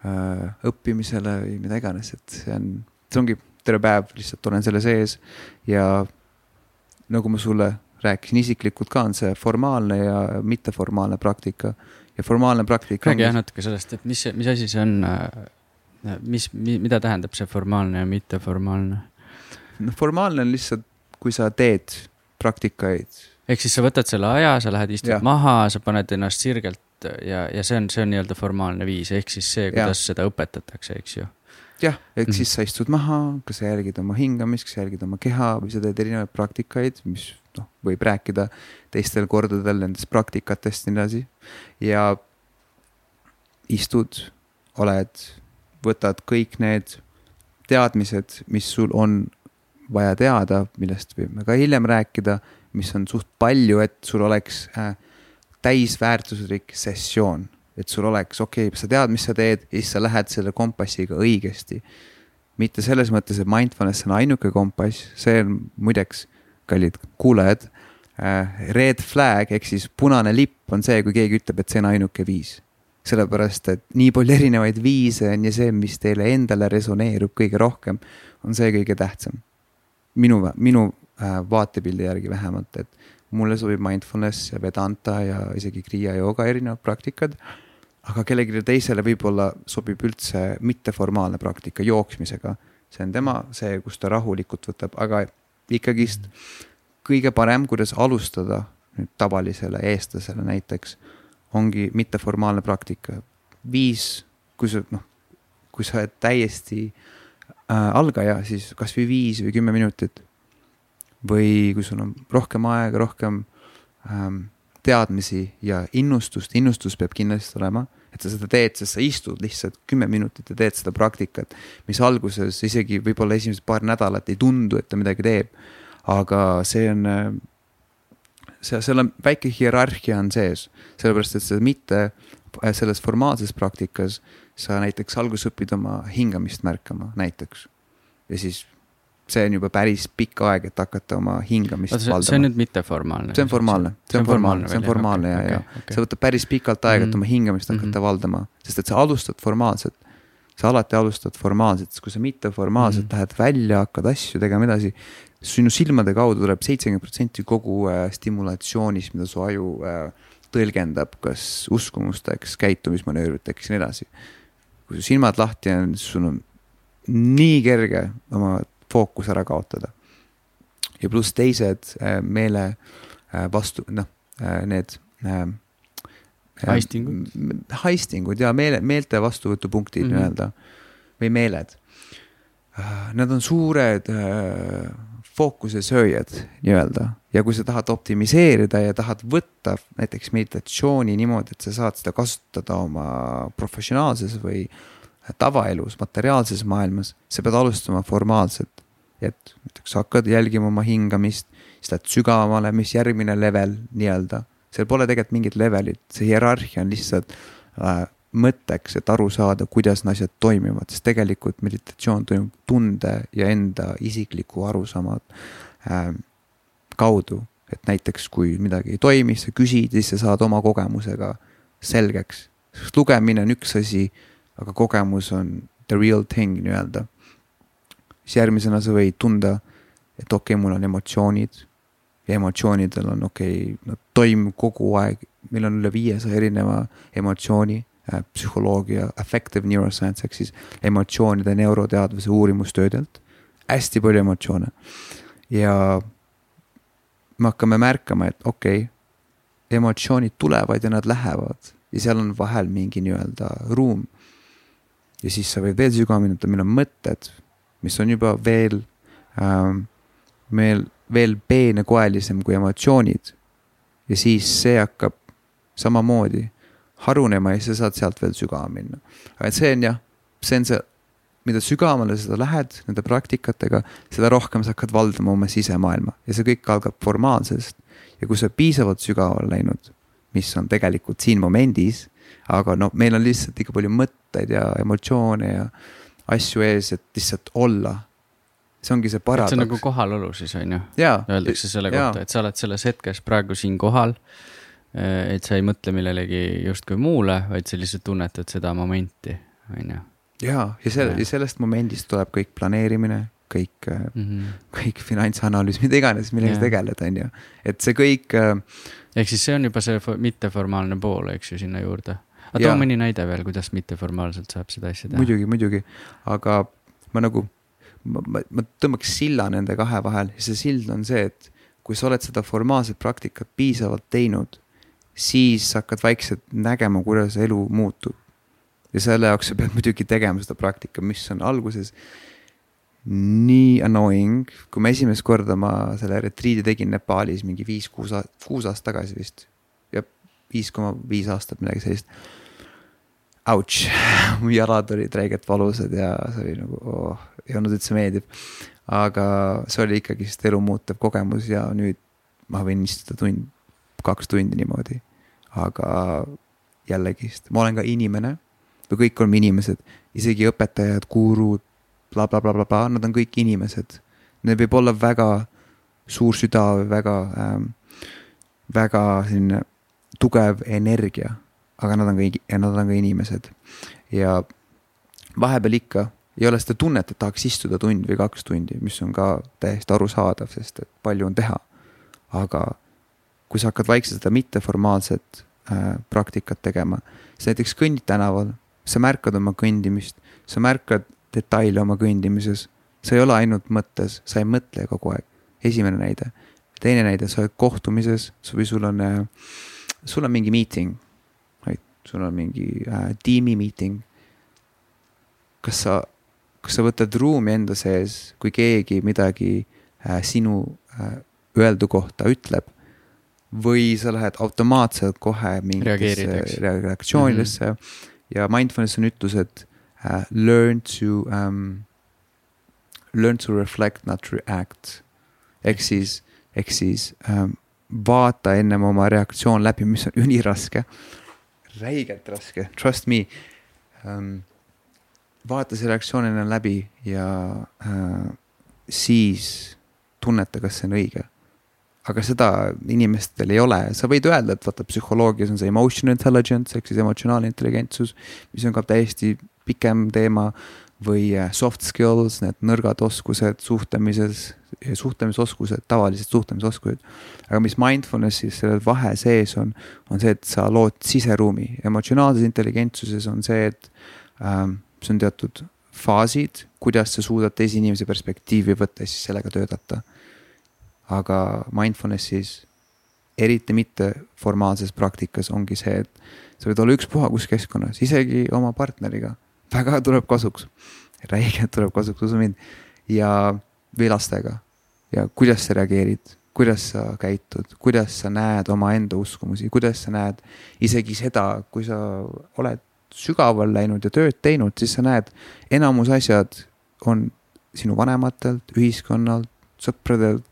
äh, õppimisele või mida iganes, et see on, see ongi terve päev lihtsalt olen selle sees ja nagu ma sulle rääkisin isiklikult ka, on see formaalne ja mitteformaalne praktika. ja formaalne praktika. räägi jah natuke sellest, et mis, mis asi see on, äh, mis, mida tähendab see formaalne ja mitteformaalne? noh, formaalne on lihtsalt, kui sa teed praktikaid. ehk siis sa võtad selle aja, sa lähed, istud ja. maha, sa paned ennast sirgelt ja, ja see on, see on nii-öelda formaalne viis, ehk siis see, kuidas ja. seda õpetatakse, eks ju jah, ehk mm siis sa istud maha, kas sa jälgid oma hingamist, kas sa jälgid oma keha või sa teed erinevaid praktikaid, mis noh, võib rääkida teistel kordadel nendest praktikatest ja nii edasi. ja istud, oled, võtad kõik need teadmised, mis sul on vaja teada, millest võime ka hiljem rääkida, mis on suht palju, et sul oleks äh, täisväärtuslik sessioon et sul oleks, okei okay,, sa tead, mis sa teed ja siis sa lähed selle kompassiga õigesti. mitte selles mõttes, et mindfulness on ainuke kompass, see on muideks, kallid kuulajad äh,, red flag ehk siis punane lipp on see, kui keegi ütleb, et see on ainuke viis. Sellepärast, et nii palju erinevaid viise on ja see, mis teile endale resoneerub kõige rohkem, on see kõige tähtsam. minu, minu äh, vaatepildi järgi vähemalt, et mulle sobib mindfulness ja Vedanta ja isegi Kriia jooga erinevad praktikad. aga kellelegi teisele võib-olla sobib üldse mitteformaalne praktika jooksmisega. see on tema see, kus ta rahulikult võtab, aga ikkagist kõige parem, kuidas alustada nüüd tavalisele eestlasele näiteks, ongi mitteformaalne praktika. viis, kui sa noh, kui sa oled täiesti äh, algaja, siis kasvõi viis või kümme minutit või kui sul on rohkem aega, rohkem ähm, teadmisi ja innustust, innustus peab kindlasti olema, et sa seda teed, sest sa istud lihtsalt kümme minutit ja teed seda praktikat, mis alguses isegi võib-olla esimesed paar nädalat ei tundu, et ta midagi teeb. aga see on, see, seal on väike hierarhia on sees, sellepärast et see mitte äh, selles formaalses praktikas sa näiteks alguses õpid oma hingamist märkama näiteks ja siis see on juba päris pikk aeg, et hakata oma hingamist see, valdama. see on nüüd mitteformaalne? see on formaalne, see on formaalne, see on formaalne ja, ja okay. see võtab päris pikalt aega, et oma mm. hingamist hakata mm -hmm. valdama, sest et sa alustad formaalselt. sa alati alustad formaalselt, sest kui sa mitteformaalselt mm -hmm. lähed välja, hakkad asju tegema edasi, sinu silmade kaudu tuleb seitsekümmend protsenti kogu äh, stimulatsioonist, mida su aju äh, tõlgendab, kas uskumusteks, käitumismanöövriteks ja nii edasi. kui su silmad lahti on, siis sul on nii kerge oma fookus ära kaotada. ja pluss teised äh, meele äh, vastu, noh, äh, need haistingud. haistingud ja meele, meelte vastuvõtupunktid mm -hmm. nii-öelda või meeled. Nad on suured fookuse sööjad nii-öelda ja kui sa tahad optimiseerida ja tahad võtta näiteks meditatsiooni niimoodi, et sa saad seda kasutada oma professionaalses või tavaelus, materiaalses maailmas, sa pead alustama formaalselt et näiteks hakkad jälgima oma hingamist, siis lähed sügavamale, mis järgmine level nii-öelda. seal pole tegelikult mingit levelit, see hierarhia on lihtsalt äh, mõtteks, et aru saada, kuidas need asjad toimivad, sest tegelikult meditatsioon toimub tunde ja enda isikliku arusaama äh, kaudu. et näiteks, kui midagi ei toimi, sa küsid, siis sa saad oma kogemusega selgeks. sest lugemine on üks asi, aga kogemus on the real thing nii-öelda siis järgmisena sa võid tunda, et okei okay,, mul on emotsioonid ja emotsioonidel on okei okay,, nad toimuvad kogu aeg, meil on üle viiesaja erineva emotsiooni psühholoogia, affective neuroscience ehk siis emotsioonide neuroteadvuse uurimustöödelt. hästi palju emotsioone ja me hakkame märkama, et okei okay,, emotsioonid tulevad ja nad lähevad ja seal on vahel mingi nii-öelda ruum. ja siis sa võid veel sügavamini, et meil on mõtted mis on juba veel ähm,, meil veel peenekoelisem kui emotsioonid. ja siis see hakkab samamoodi harunema ja siis sa saad sealt veel sügavamale minna. aga et see on jah, see on see, mida sügavamale sa lähed nende praktikatega, seda rohkem sa hakkad valdama oma sisemaailma ja see kõik algab formaalsest. ja kui sa piisavalt sügavale läinud, mis on tegelikult siin momendis, aga noh, meil on lihtsalt liiga palju mõtteid ja emotsioone ja asju ees, et lihtsalt olla. see ongi see paradoks. see on nagu kohalolu siis on ju. Öeldakse selle kohta, et sa oled selles hetkes praegu siin kohal. Et sa ei mõtle millelegi justkui muule, vaid sa lihtsalt tunnetad seda momenti. on ju. ja, ja selle, ja sellest momendist tuleb kõik planeerimine, kõik mm, -hmm. kõik finantsanalüüs, mida iganes, millega sa tegeled, on ju, et see kõik. Äh, ehk siis see on juba see mitteformaalne pool, eks ju, sinna juurde. aga too mõni näide veel, kuidas mitteformaalselt saab seda asja teha. muidugi, muidugi, aga ma nagu, ma, ma, ma tõmbaks silla nende kahe vahel ja see sild on see, et kui sa oled seda formaalset praktikat piisavalt teinud, siis hakkad vaikselt nägema, kuidas elu muutub. ja selle jaoks sa pead muidugi tegema seda praktika, mis on alguses nii annoying, kui ma esimest korda ma selle retriidi tegin Nepaalis mingi viis-kuus, kuus aastat tagasi vist. jah, viis koma viis aastat, midagi sellist. Ouch, mu jalad olid räigelt valusad ja see oli nagu oh, ei olnud üldse meeldiv. aga see oli ikkagist elu muutev kogemus ja nüüd ma võin istuda tund kaks tundi niimoodi. aga jällegist, ma olen ka inimene, me kõik oleme inimesed, isegi õpetajad, gurud bla, bla, blablabla, nad on kõik inimesed. Neil võib olla väga suur süda või väga ähm,, väga selline tugev energia, aga nad on ka, nad on ka inimesed. ja vahepeal ikka ei ole seda tunnet, et tahaks istuda tund või kaks tundi, mis on ka täiesti arusaadav, sest et palju on teha. aga kui sa hakkad vaikselt seda mitteformaalset äh, praktikat tegema, sa näiteks kõnnid tänaval, sa märkad oma kõndimist, sa märkad detaile oma kõndimises. sa ei ole ainult mõttes, sa ei mõtle kogu aeg, esimene näide. teine näide, sa oled kohtumises või sul on, äh, sul on mingi meeting, sul on mingi äh, tiimi meeting. kas sa, kas sa võtad ruumi enda sees, kui keegi midagi äh, sinu äh, öeldu kohta ütleb või sa lähed automaatselt kohe mingitesse reaktsioonidesse mm -hmm. ja mindfulness on ütlus, et uh, learn to um, learn to reflect, not react. ehk siis, ehk siis um, vaata ennem oma reaktsioon läbi, mis on üliraske, räigelt raske, trust me um,. vaata see reaktsioon ennem läbi ja uh, siis tunneta, kas see on õige aga seda inimestel ei ole, sa võid öelda, et vaata psühholoogias on see emotional intelligence ehk siis emotsionaalne intelligentsus, mis on ka täiesti pikem teema. või äh, soft skills, need nõrgad oskused suhtlemises, suhtlemisoskused, tavalised suhtlemisoskused. aga mis mindfulness'is selle vahe sees on, on see, et sa lood siseruumi, emotsionaalses intelligentsuses on see, et ähm, see on teatud faasid, kuidas sa suudad teise inimese perspektiivi võtta ja siis sellega töötada aga mindfulness'is, eriti mitte formaalses praktikas, ongi see, et sa võid olla ükspuha kus keskkonnas, isegi oma partneriga, väga tuleb kasuks. räigelt tuleb kasuks, usu mind. ja, või lastega ja kuidas sa reageerid, kuidas sa käitud, kuidas sa näed omaenda uskumusi, kuidas sa näed isegi seda, kui sa oled sügaval läinud ja tööd teinud, siis sa näed, enamus asjad on sinu vanematelt, ühiskonnalt, sõpradelt,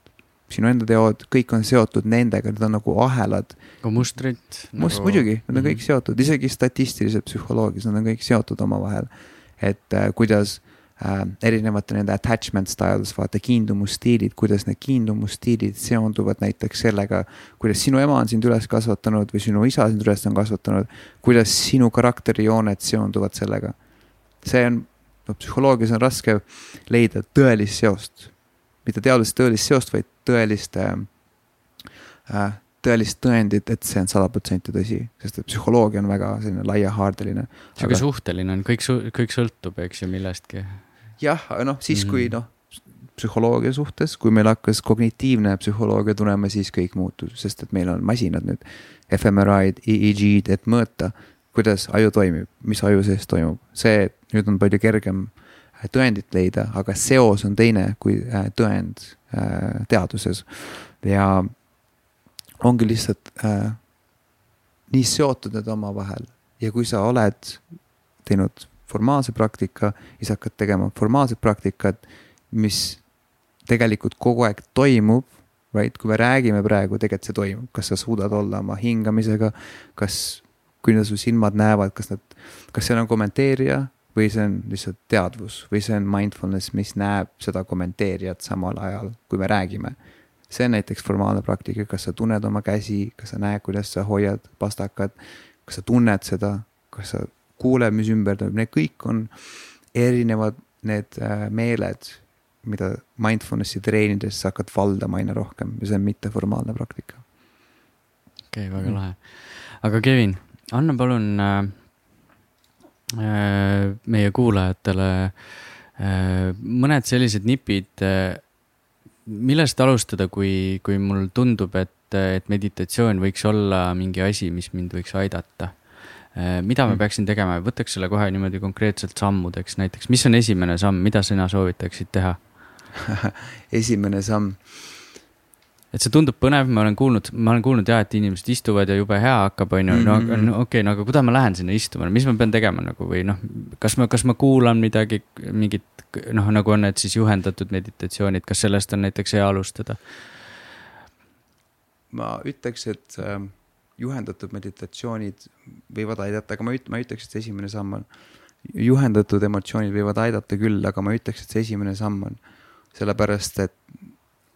sinu enda teod, kõik on seotud nendega, need on nagu ahelad. ka mustrid Must, nagu.... muidugi, need on mm -hmm. kõik seotud, isegi statistiliselt psühholoogias, nad on kõik seotud omavahel. et äh, kuidas äh, erinevate nende attachment styles, vaata kiindumusstiilid, kuidas need kiindumusstiilid seonduvad näiteks sellega, kuidas sinu ema on sind üles kasvatanud või sinu isa sind üles on kasvatanud, kuidas sinu karakterijooned seonduvad sellega. see on, no psühholoogias on raske leida tõelist seost mitte teadusest tõelist seost, vaid tõelist äh,, tõelist tõendit, et see on sada protsenti tõsi, sest et psühholoogia on väga selline laiahaardeline. sihuke aga... suhteline on, kõik, kõik sõltub, eks ju, millestki. jah, noh, siis mm kui mhm. noh, psühholoogia suhtes, kui meil hakkas kognitiivne psühholoogia tulema, siis kõik muutus, sest et meil on masinad nüüd, fMRI-d, EEG-d, et mõõta, kuidas aju toimib, mis aju sees toimub, see nüüd on palju kergem tõendit leida, aga seos on teine kui äh, tõend äh, teaduses. ja ongi lihtsalt äh, nii seotud need omavahel. Ja kui sa oled teinud formaalse praktika siis hakkad tegema formaalset praktikat, mis tegelikult kogu aeg toimub, right, kui me räägime praegu, tegelikult see toimub, kas sa suudad olla oma hingamisega, kas, kui su silmad näevad, kas nad, kas seal on kommenteerija või see on lihtsalt teadvus või see on mindfulness, mis näeb seda kommenteerijat samal ajal, kui me räägime. see on näiteks formaalne praktika, kas sa tunned oma käsi, kas sa näed, kuidas sa hoiad pastakad, kas sa tunned seda, kas sa kuuleb, mis ümber toimub, need kõik on erinevad need äh, meeled, mida mindfulness'i treenides sa hakkad valdama aina rohkem ja see on mitteformaalne praktika. okei okay,, väga lahe. aga Kevin, anna palun äh, meie kuulajatele äh, mõned sellised nipid äh,, millest alustada, kui, kui mul tundub, et, et meditatsioon võiks olla mingi asi, mis mind võiks aidata äh, mida ma mm. peaksin tegema, võtaks selle kohe niimoodi konkreetselt sammudeks näiteks, mis on esimene samm, mida sina soovitaksid teha? esimene samm. Et see tundub põnev, ma olen kuulnud, ma olen kuulnud jah, et inimesed istuvad ja jube hea hakkab, on ju, no, Mhm. no okei okay,, no aga kuidas ma lähen sinna istuma, mis ma pean tegema nagu või noh, kas ma, kas ma kuulan midagi, mingit noh, nagu on need siis juhendatud meditatsioonid, kas sellest on näiteks hea alustada? ma ütleks, et äh, juhendatud meditatsioonid võivad aidata, aga ma üt-, ma ütleks, et esimene samm on. juhendatud emotsioonid võivad aidata küll, aga ma ütleks, et see esimene samm on. sellepärast, et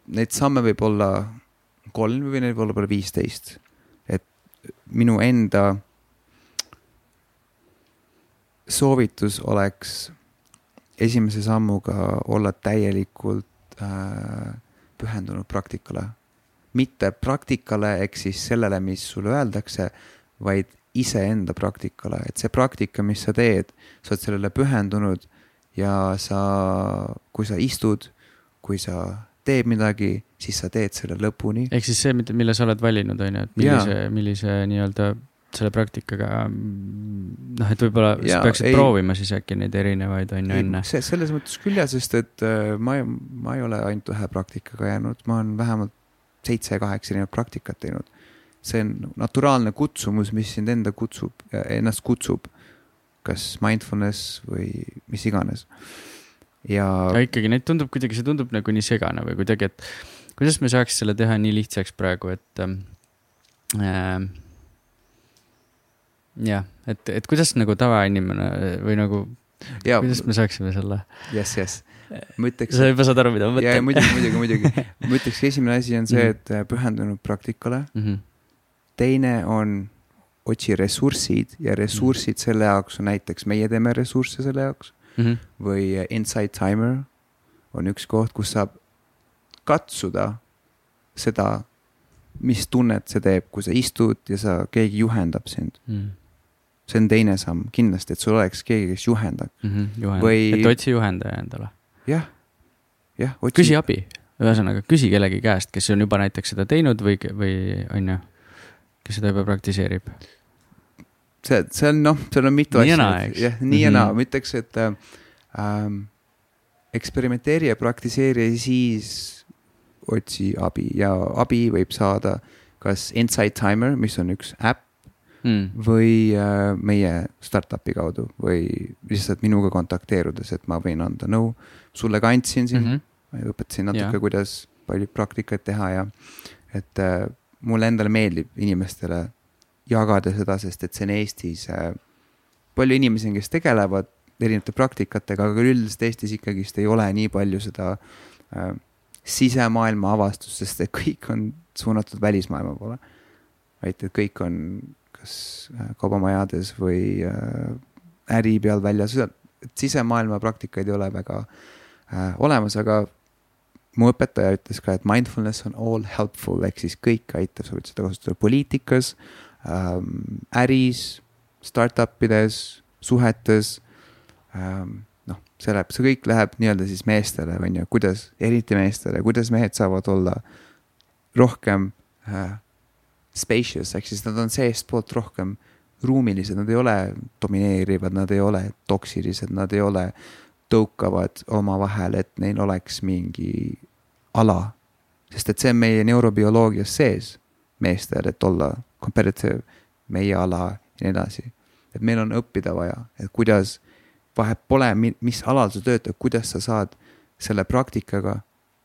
neid samme võib olla kolm või neid võib olla viisteist. et minu enda soovitus oleks esimese sammuga olla täielikult äh, pühendunud praktikale mitte praktikale ehk siis sellele, mis sulle öeldakse, vaid iseenda praktikale, et see praktika, mis sa teed, sa oled sellele pühendunud ja sa, kui sa istud, kui sa teed midagi, siis sa teed selle lõpuni. ehk siis see, mille sa oled valinud, on ju, et millise, millise nii-öelda selle praktikaga, noh, et võib-olla sa peaksid ei, proovima siis äkki neid erinevaid, on ju, enne. see, selles mõttes küll jah, sest et äh, ma ma ei ole ainult ühe praktikaga jäänud, ma olen vähemalt seitse-kaheksa erinevat praktikat teinud. see on naturaalne kutsumus, mis sind enda kutsub, ennast kutsub. kas mindfulness või mis iganes. Ja. aga ikkagi neid tundub kuidagi, see tundub nagu nii segane või kuidagi, et kuidas me saaks selle teha nii lihtsaks praegu, et ähm, äh, jah, et, et kuidas nagu tavainimene või nagu, kuidas me saaksime selle? jess, jess ma ütleks. sa juba saad aru, mida ma mõtlen. muidugi, muidugi, muidugi. ma ütleks, esimene asi on see, mhm. et äh, pühendunud praktikale mm. -hmm. teine on otsi ressursid ja ressursid mm -hmm. selle jaoks on näiteks, meie teeme ressursse selle jaoks mm. -hmm. või Inside Timer on üks koht, kus saab katsuda seda, mis tunnet see teeb, kui sa istud ja sa, keegi juhendab sind mm. -hmm see on teine samm kindlasti, et sul oleks keegi, kes juhendab mm. -hmm, juhend. või. et otsi juhendaja endale jah, jah. küsi abi, ühesõnaga küsi kellegi käest, kes on juba näiteks seda teinud või, või on ju, kes seda juba praktiseerib. See, see on noh, seal on mitu nii asja. jah, nii ja naa mm -hmm., ma ütleks, et ähm, eksperimenteeri ja praktiseeri ja siis otsi abi ja abi võib saada kas Insight Timer, mis on üks äpp mm. või äh, meie startup'i kaudu või lihtsalt minuga kontakteerudes, et ma võin anda nõu no, sulle ka andsin siin mm, -hmm. õpetasin natuke, kuidas palju praktikaid teha ja et äh, mulle endale meeldib inimestele jagada seda, sest et see on Eestis äh,, palju inimesi on, kes tegelevad erinevate praktikatega, aga üldiselt Eestis ikkagist ei ole nii palju seda äh, sisemaailma avastust, sest et kõik on suunatud välismaailma poole. vaid et kõik on kas äh, kaubamajades või äh, äri peal väljas, et sisemaailma praktikaid ei ole väga äh, olemas, aga mu õpetaja ütles ka, et mindfulness on all helpful ehk siis kõik aitab, võid seda kasutada poliitikas ähm,, äris, startup ides, suhetes ähm,. noh, see läheb, see kõik läheb nii-öelda siis meestele, on ju, kuidas, eriti meestele, kuidas mehed saavad olla rohkem äh, spacious ehk siis nad on seestpoolt rohkem ruumilised, nad ei ole domineerivad, nad ei ole toksilised, nad ei ole tõukavad omavahel, et neil oleks mingi ala. sest et see on meie neurobioloogias sees meestel, et olla competitive, meie ala ja nii edasi. et meil on õppida vaja, et kuidas, vahet pole, mis alal sa töötad, kuidas sa saad selle praktikaga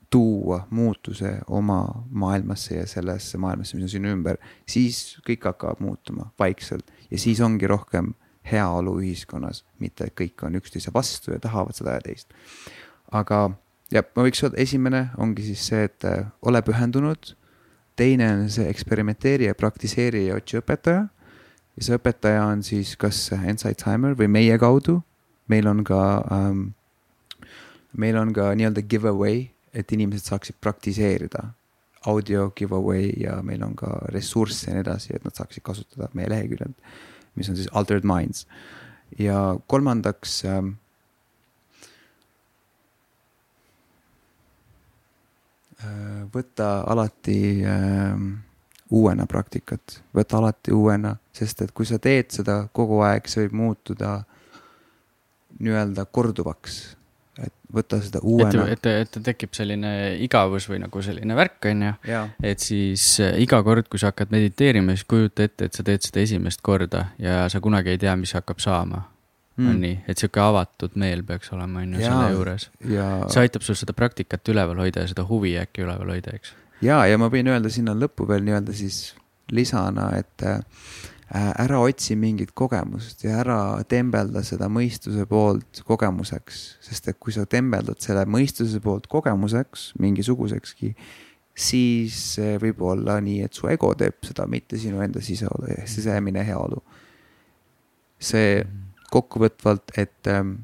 tuua muutuse oma maailmasse ja sellesse maailmasse, mis on sinu ümber, siis kõik hakkab muutuma vaikselt ja siis ongi rohkem heaolu ühiskonnas, mitte et kõik on üksteise vastu ja tahavad seda ja teist. aga ja ma võiks öelda, esimene ongi siis see, et ole pühendunud. Teine on see eksperimenteeri ja praktiseeri ja otsi õpetaja. ja see õpetaja on siis kas Insight Timer või meie kaudu. meil on ka ähm,, meil on ka nii-öelda giveaway, et inimesed saaksid praktiseerida audio giveaway ja meil on ka ressursse ja nii edasi, et nad saaksid kasutada meie leheküljel, mis on siis Altered Minds. ja kolmandaks ähm, võta alati äh, uuena praktikat, võta alati uuena, sest et kui sa teed seda kogu aeg, see võib muutuda nii-öelda korduvaks et võtta seda uuena. et, et, et tekib selline igavus või nagu selline värk, on ju. et siis äh, iga kord, kui sa hakkad mediteerima, siis kujuta ette, et sa teed seda esimest korda ja sa kunagi ei tea, mis hakkab saama mm.. on nii, et sihuke avatud meel peaks olema, on ju, selle juures. ja.... see aitab sul seda praktikat üleval hoida ja seda huvi äkki üleval hoida, eks. ja, ja ma võin öelda sinna lõppu veel nii-öelda siis lisana, et äh, Äh, ära otsi mingit kogemust ja ära tembelda seda mõistuse poolt kogemuseks, sest et kui sa tembeldad selle mõistuse poolt kogemuseks mingisugusekski, siis võib olla nii, et su ego teeb seda, mitte sinu enda siseolu, sisemine heaolu. see kokkuvõtvalt, et ähm,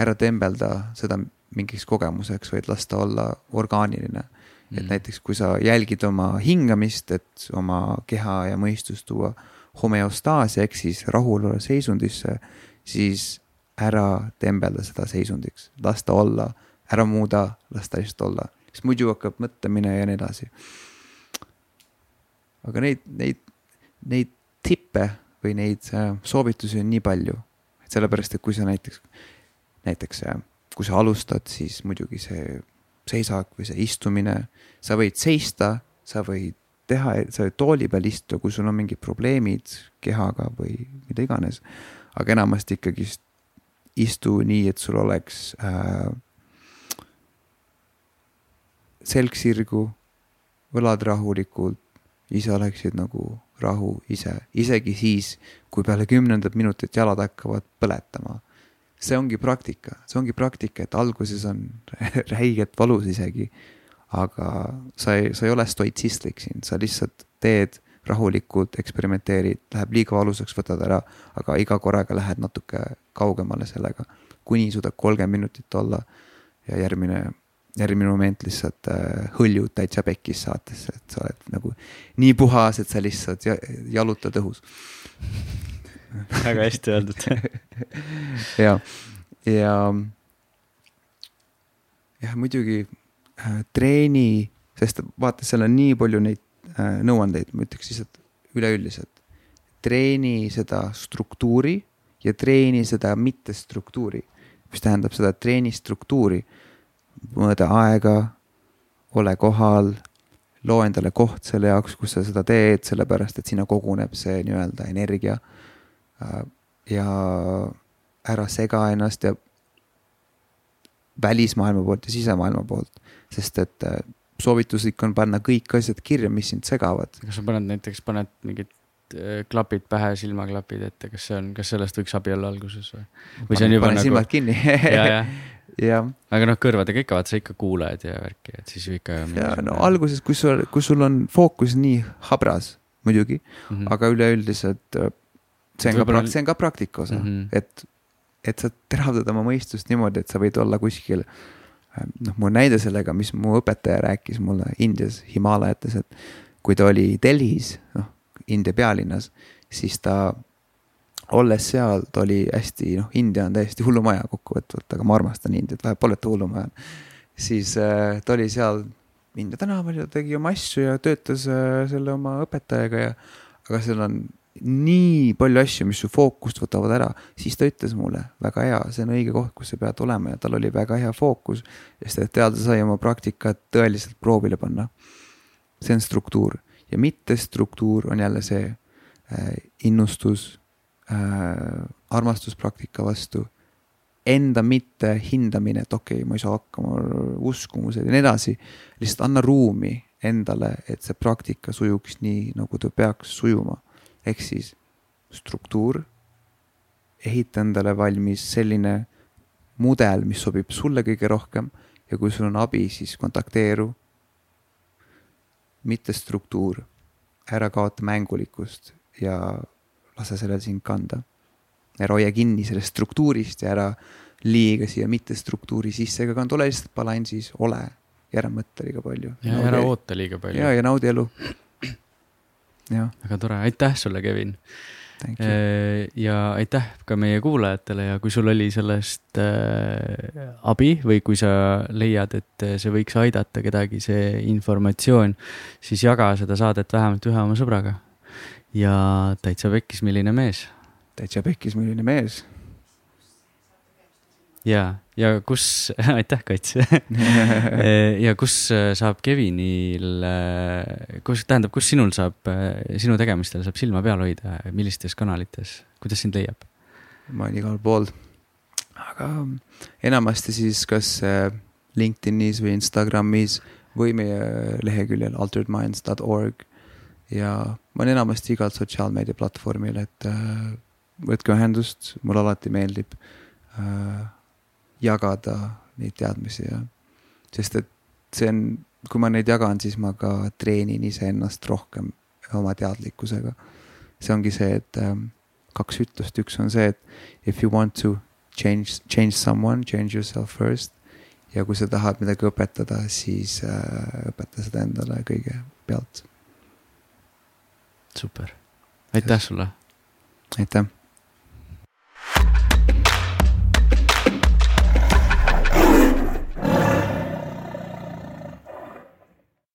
ära tembelda seda mingiks kogemuseks, vaid las ta olla orgaaniline. Et mm. näiteks, kui sa jälgid oma hingamist, et oma keha ja mõistust tuua homeostaasia ehk siis rahulolu seisundisse, siis ära tembelda seda seisundiks, las ta olla, ära muuda, las ta lihtsalt olla, sest muidu hakkab mõtlemine ja nii edasi. aga neid, neid, neid tippe või neid äh, soovitusi on nii palju, sellepärast, et kui sa näiteks, näiteks äh, kui sa alustad, siis muidugi see seisak või see istumine, sa võid seista, sa võid teha, sa võid tooli peal istuda, kui sul on mingid probleemid kehaga või mida iganes. aga enamasti ikkagi istu nii, et sul oleks äh, selg sirgu, õlad rahulikult, ise oleksid nagu rahu ise, isegi siis, kui peale kümnendat minutit jalad hakkavad põletama. see ongi praktika, see ongi praktika, et alguses on räigelt valus isegi. Aga sa ei, sa ei ole stoitsistlik siin, sa lihtsalt teed rahulikult, eksperimenteerid, läheb liiga valusaks, võtad ära, aga iga korraga lähed natuke kaugemale sellega, kuni suudad kolmkümmend minutit olla ja järgmine, järgmine moment lihtsalt äh, hõljud täitsa pekkis saatesse, et sa oled nagu nii puhas, et sa lihtsalt jalutad õhus. Väga hästi öeldud. Ja, ja jah, muidugi Äh, treeni, sest vaata, seal on nii palju neid äh, nõuandeid, ma ütleks lihtsalt üleüldiselt. treeni seda struktuuri ja treeni seda mittestruktuuri, mis tähendab seda, treeni struktuuri, mõõda aega, ole kohal, loo endale koht selle jaoks, kus sa seda teed, sellepärast et sinna koguneb see nii-öelda energia. Äh, ja ära sega ennast ja välismaailma poolt ja sisemaailma poolt sest et äh, soovituslik on panna kõik asjad kirja, mis sind segavad. kas sa paned näiteks, paned mingid äh, klapid pähe, silmaklapid ette, kas see on, kas sellest võiks abi olla alguses või? või see on juba nagu. silmad kinni ja, ja. ja. aga noh, kõrvadega ikka vaata, sa ikka kuuled ja värki, et siis ju ikka. ja no alguses, kui sul, kui sul on fookus nii habras muidugi mm, -hmm. aga üleüldiselt äh, see on ka, see on ka praktika osa mm, -hmm. et, et sa teravdad oma mõistust niimoodi, et sa võid olla kuskil äh, noh, mul näide sellega, mis mu õpetaja rääkis mulle Indias, Himaalajates, et kui ta oli Delhis, noh, India pealinnas, siis ta, olles seal, ta oli hästi, noh, India on täiesti hullumaja kokkuvõtvalt, aga ma armastan Indiat, vahet pole, ta hullumaja siis äh, ta oli seal India tänaval ja tegi oma asju ja töötas äh, selle oma õpetajaga ja, aga seal on nii palju asju, mis su fookust võtavad ära, siis ta ütles mulle, väga hea, see on õige koht, kus sa pead olema ja tal oli väga hea fookus. sest et teada sai oma praktikat tõeliselt proovile panna. see on struktuur ja mittestruktuur on jälle see äh, innustus äh,, armastuspraktika vastu. Enda mitte hindamine, et okei okay,, ma ei saa hakkama, uskumused ja nii edasi. lihtsalt anna ruumi endale, et see praktika sujuks nii, nagu ta peaks sujuma ehk siis struktuur, ehita endale valmis selline mudel, mis sobib sulle kõige rohkem ja kui sul on abi, siis kontakteeru. mitte struktuur, ära kaota mängulikkust ja lase sellel sind kanda. ära hoia kinni sellest struktuurist ja ära liiga siia mittestruktuuri sisse ka kanda, ole lihtsalt balansis, ole ja ära mõtle liiga palju. ja naudi, ära oota liiga palju. ja, ja naudi elu. väga tore, aitäh sulle, Kevin. Äh, ja aitäh ka meie kuulajatele ja kui sul oli sellest äh, abi või kui sa leiad, et see võiks aidata kedagi, see informatsioon, siis jaga seda saadet vähemalt ühe oma sõbraga. Ja täitsa pekkis, milline mees. täitsa pekkis, milline mees. Ja, ja kus, aitäh, Kats. Ja kus äh, saab Kevinil, äh, kus, tähendab, kus sinul saab, äh, sinu tegemistel saab silma peal hoida, millistes kanalites, kuidas sind leiab? ma olen igal pool, aga enamasti siis kas LinkedInis või Instagramis või meie leheküljel alteredminds.org ja ma olen enamasti igal sotsiaalmeedia platvormil, et äh, võtke ühendust, mulle alati meeldib äh, jagada neid teadmisi ja, sest et see on, kui ma neid jagan, siis ma ka treenin iseennast rohkem oma teadlikkusega. see ongi see, et ähm, kaks ütlust, üks on see, et if you want to change, change someone, change yourself first. ja kui sa tahad midagi õpetada, siis äh, õpeta seda endale kõigepealt. Super, aitäh sulle. aitäh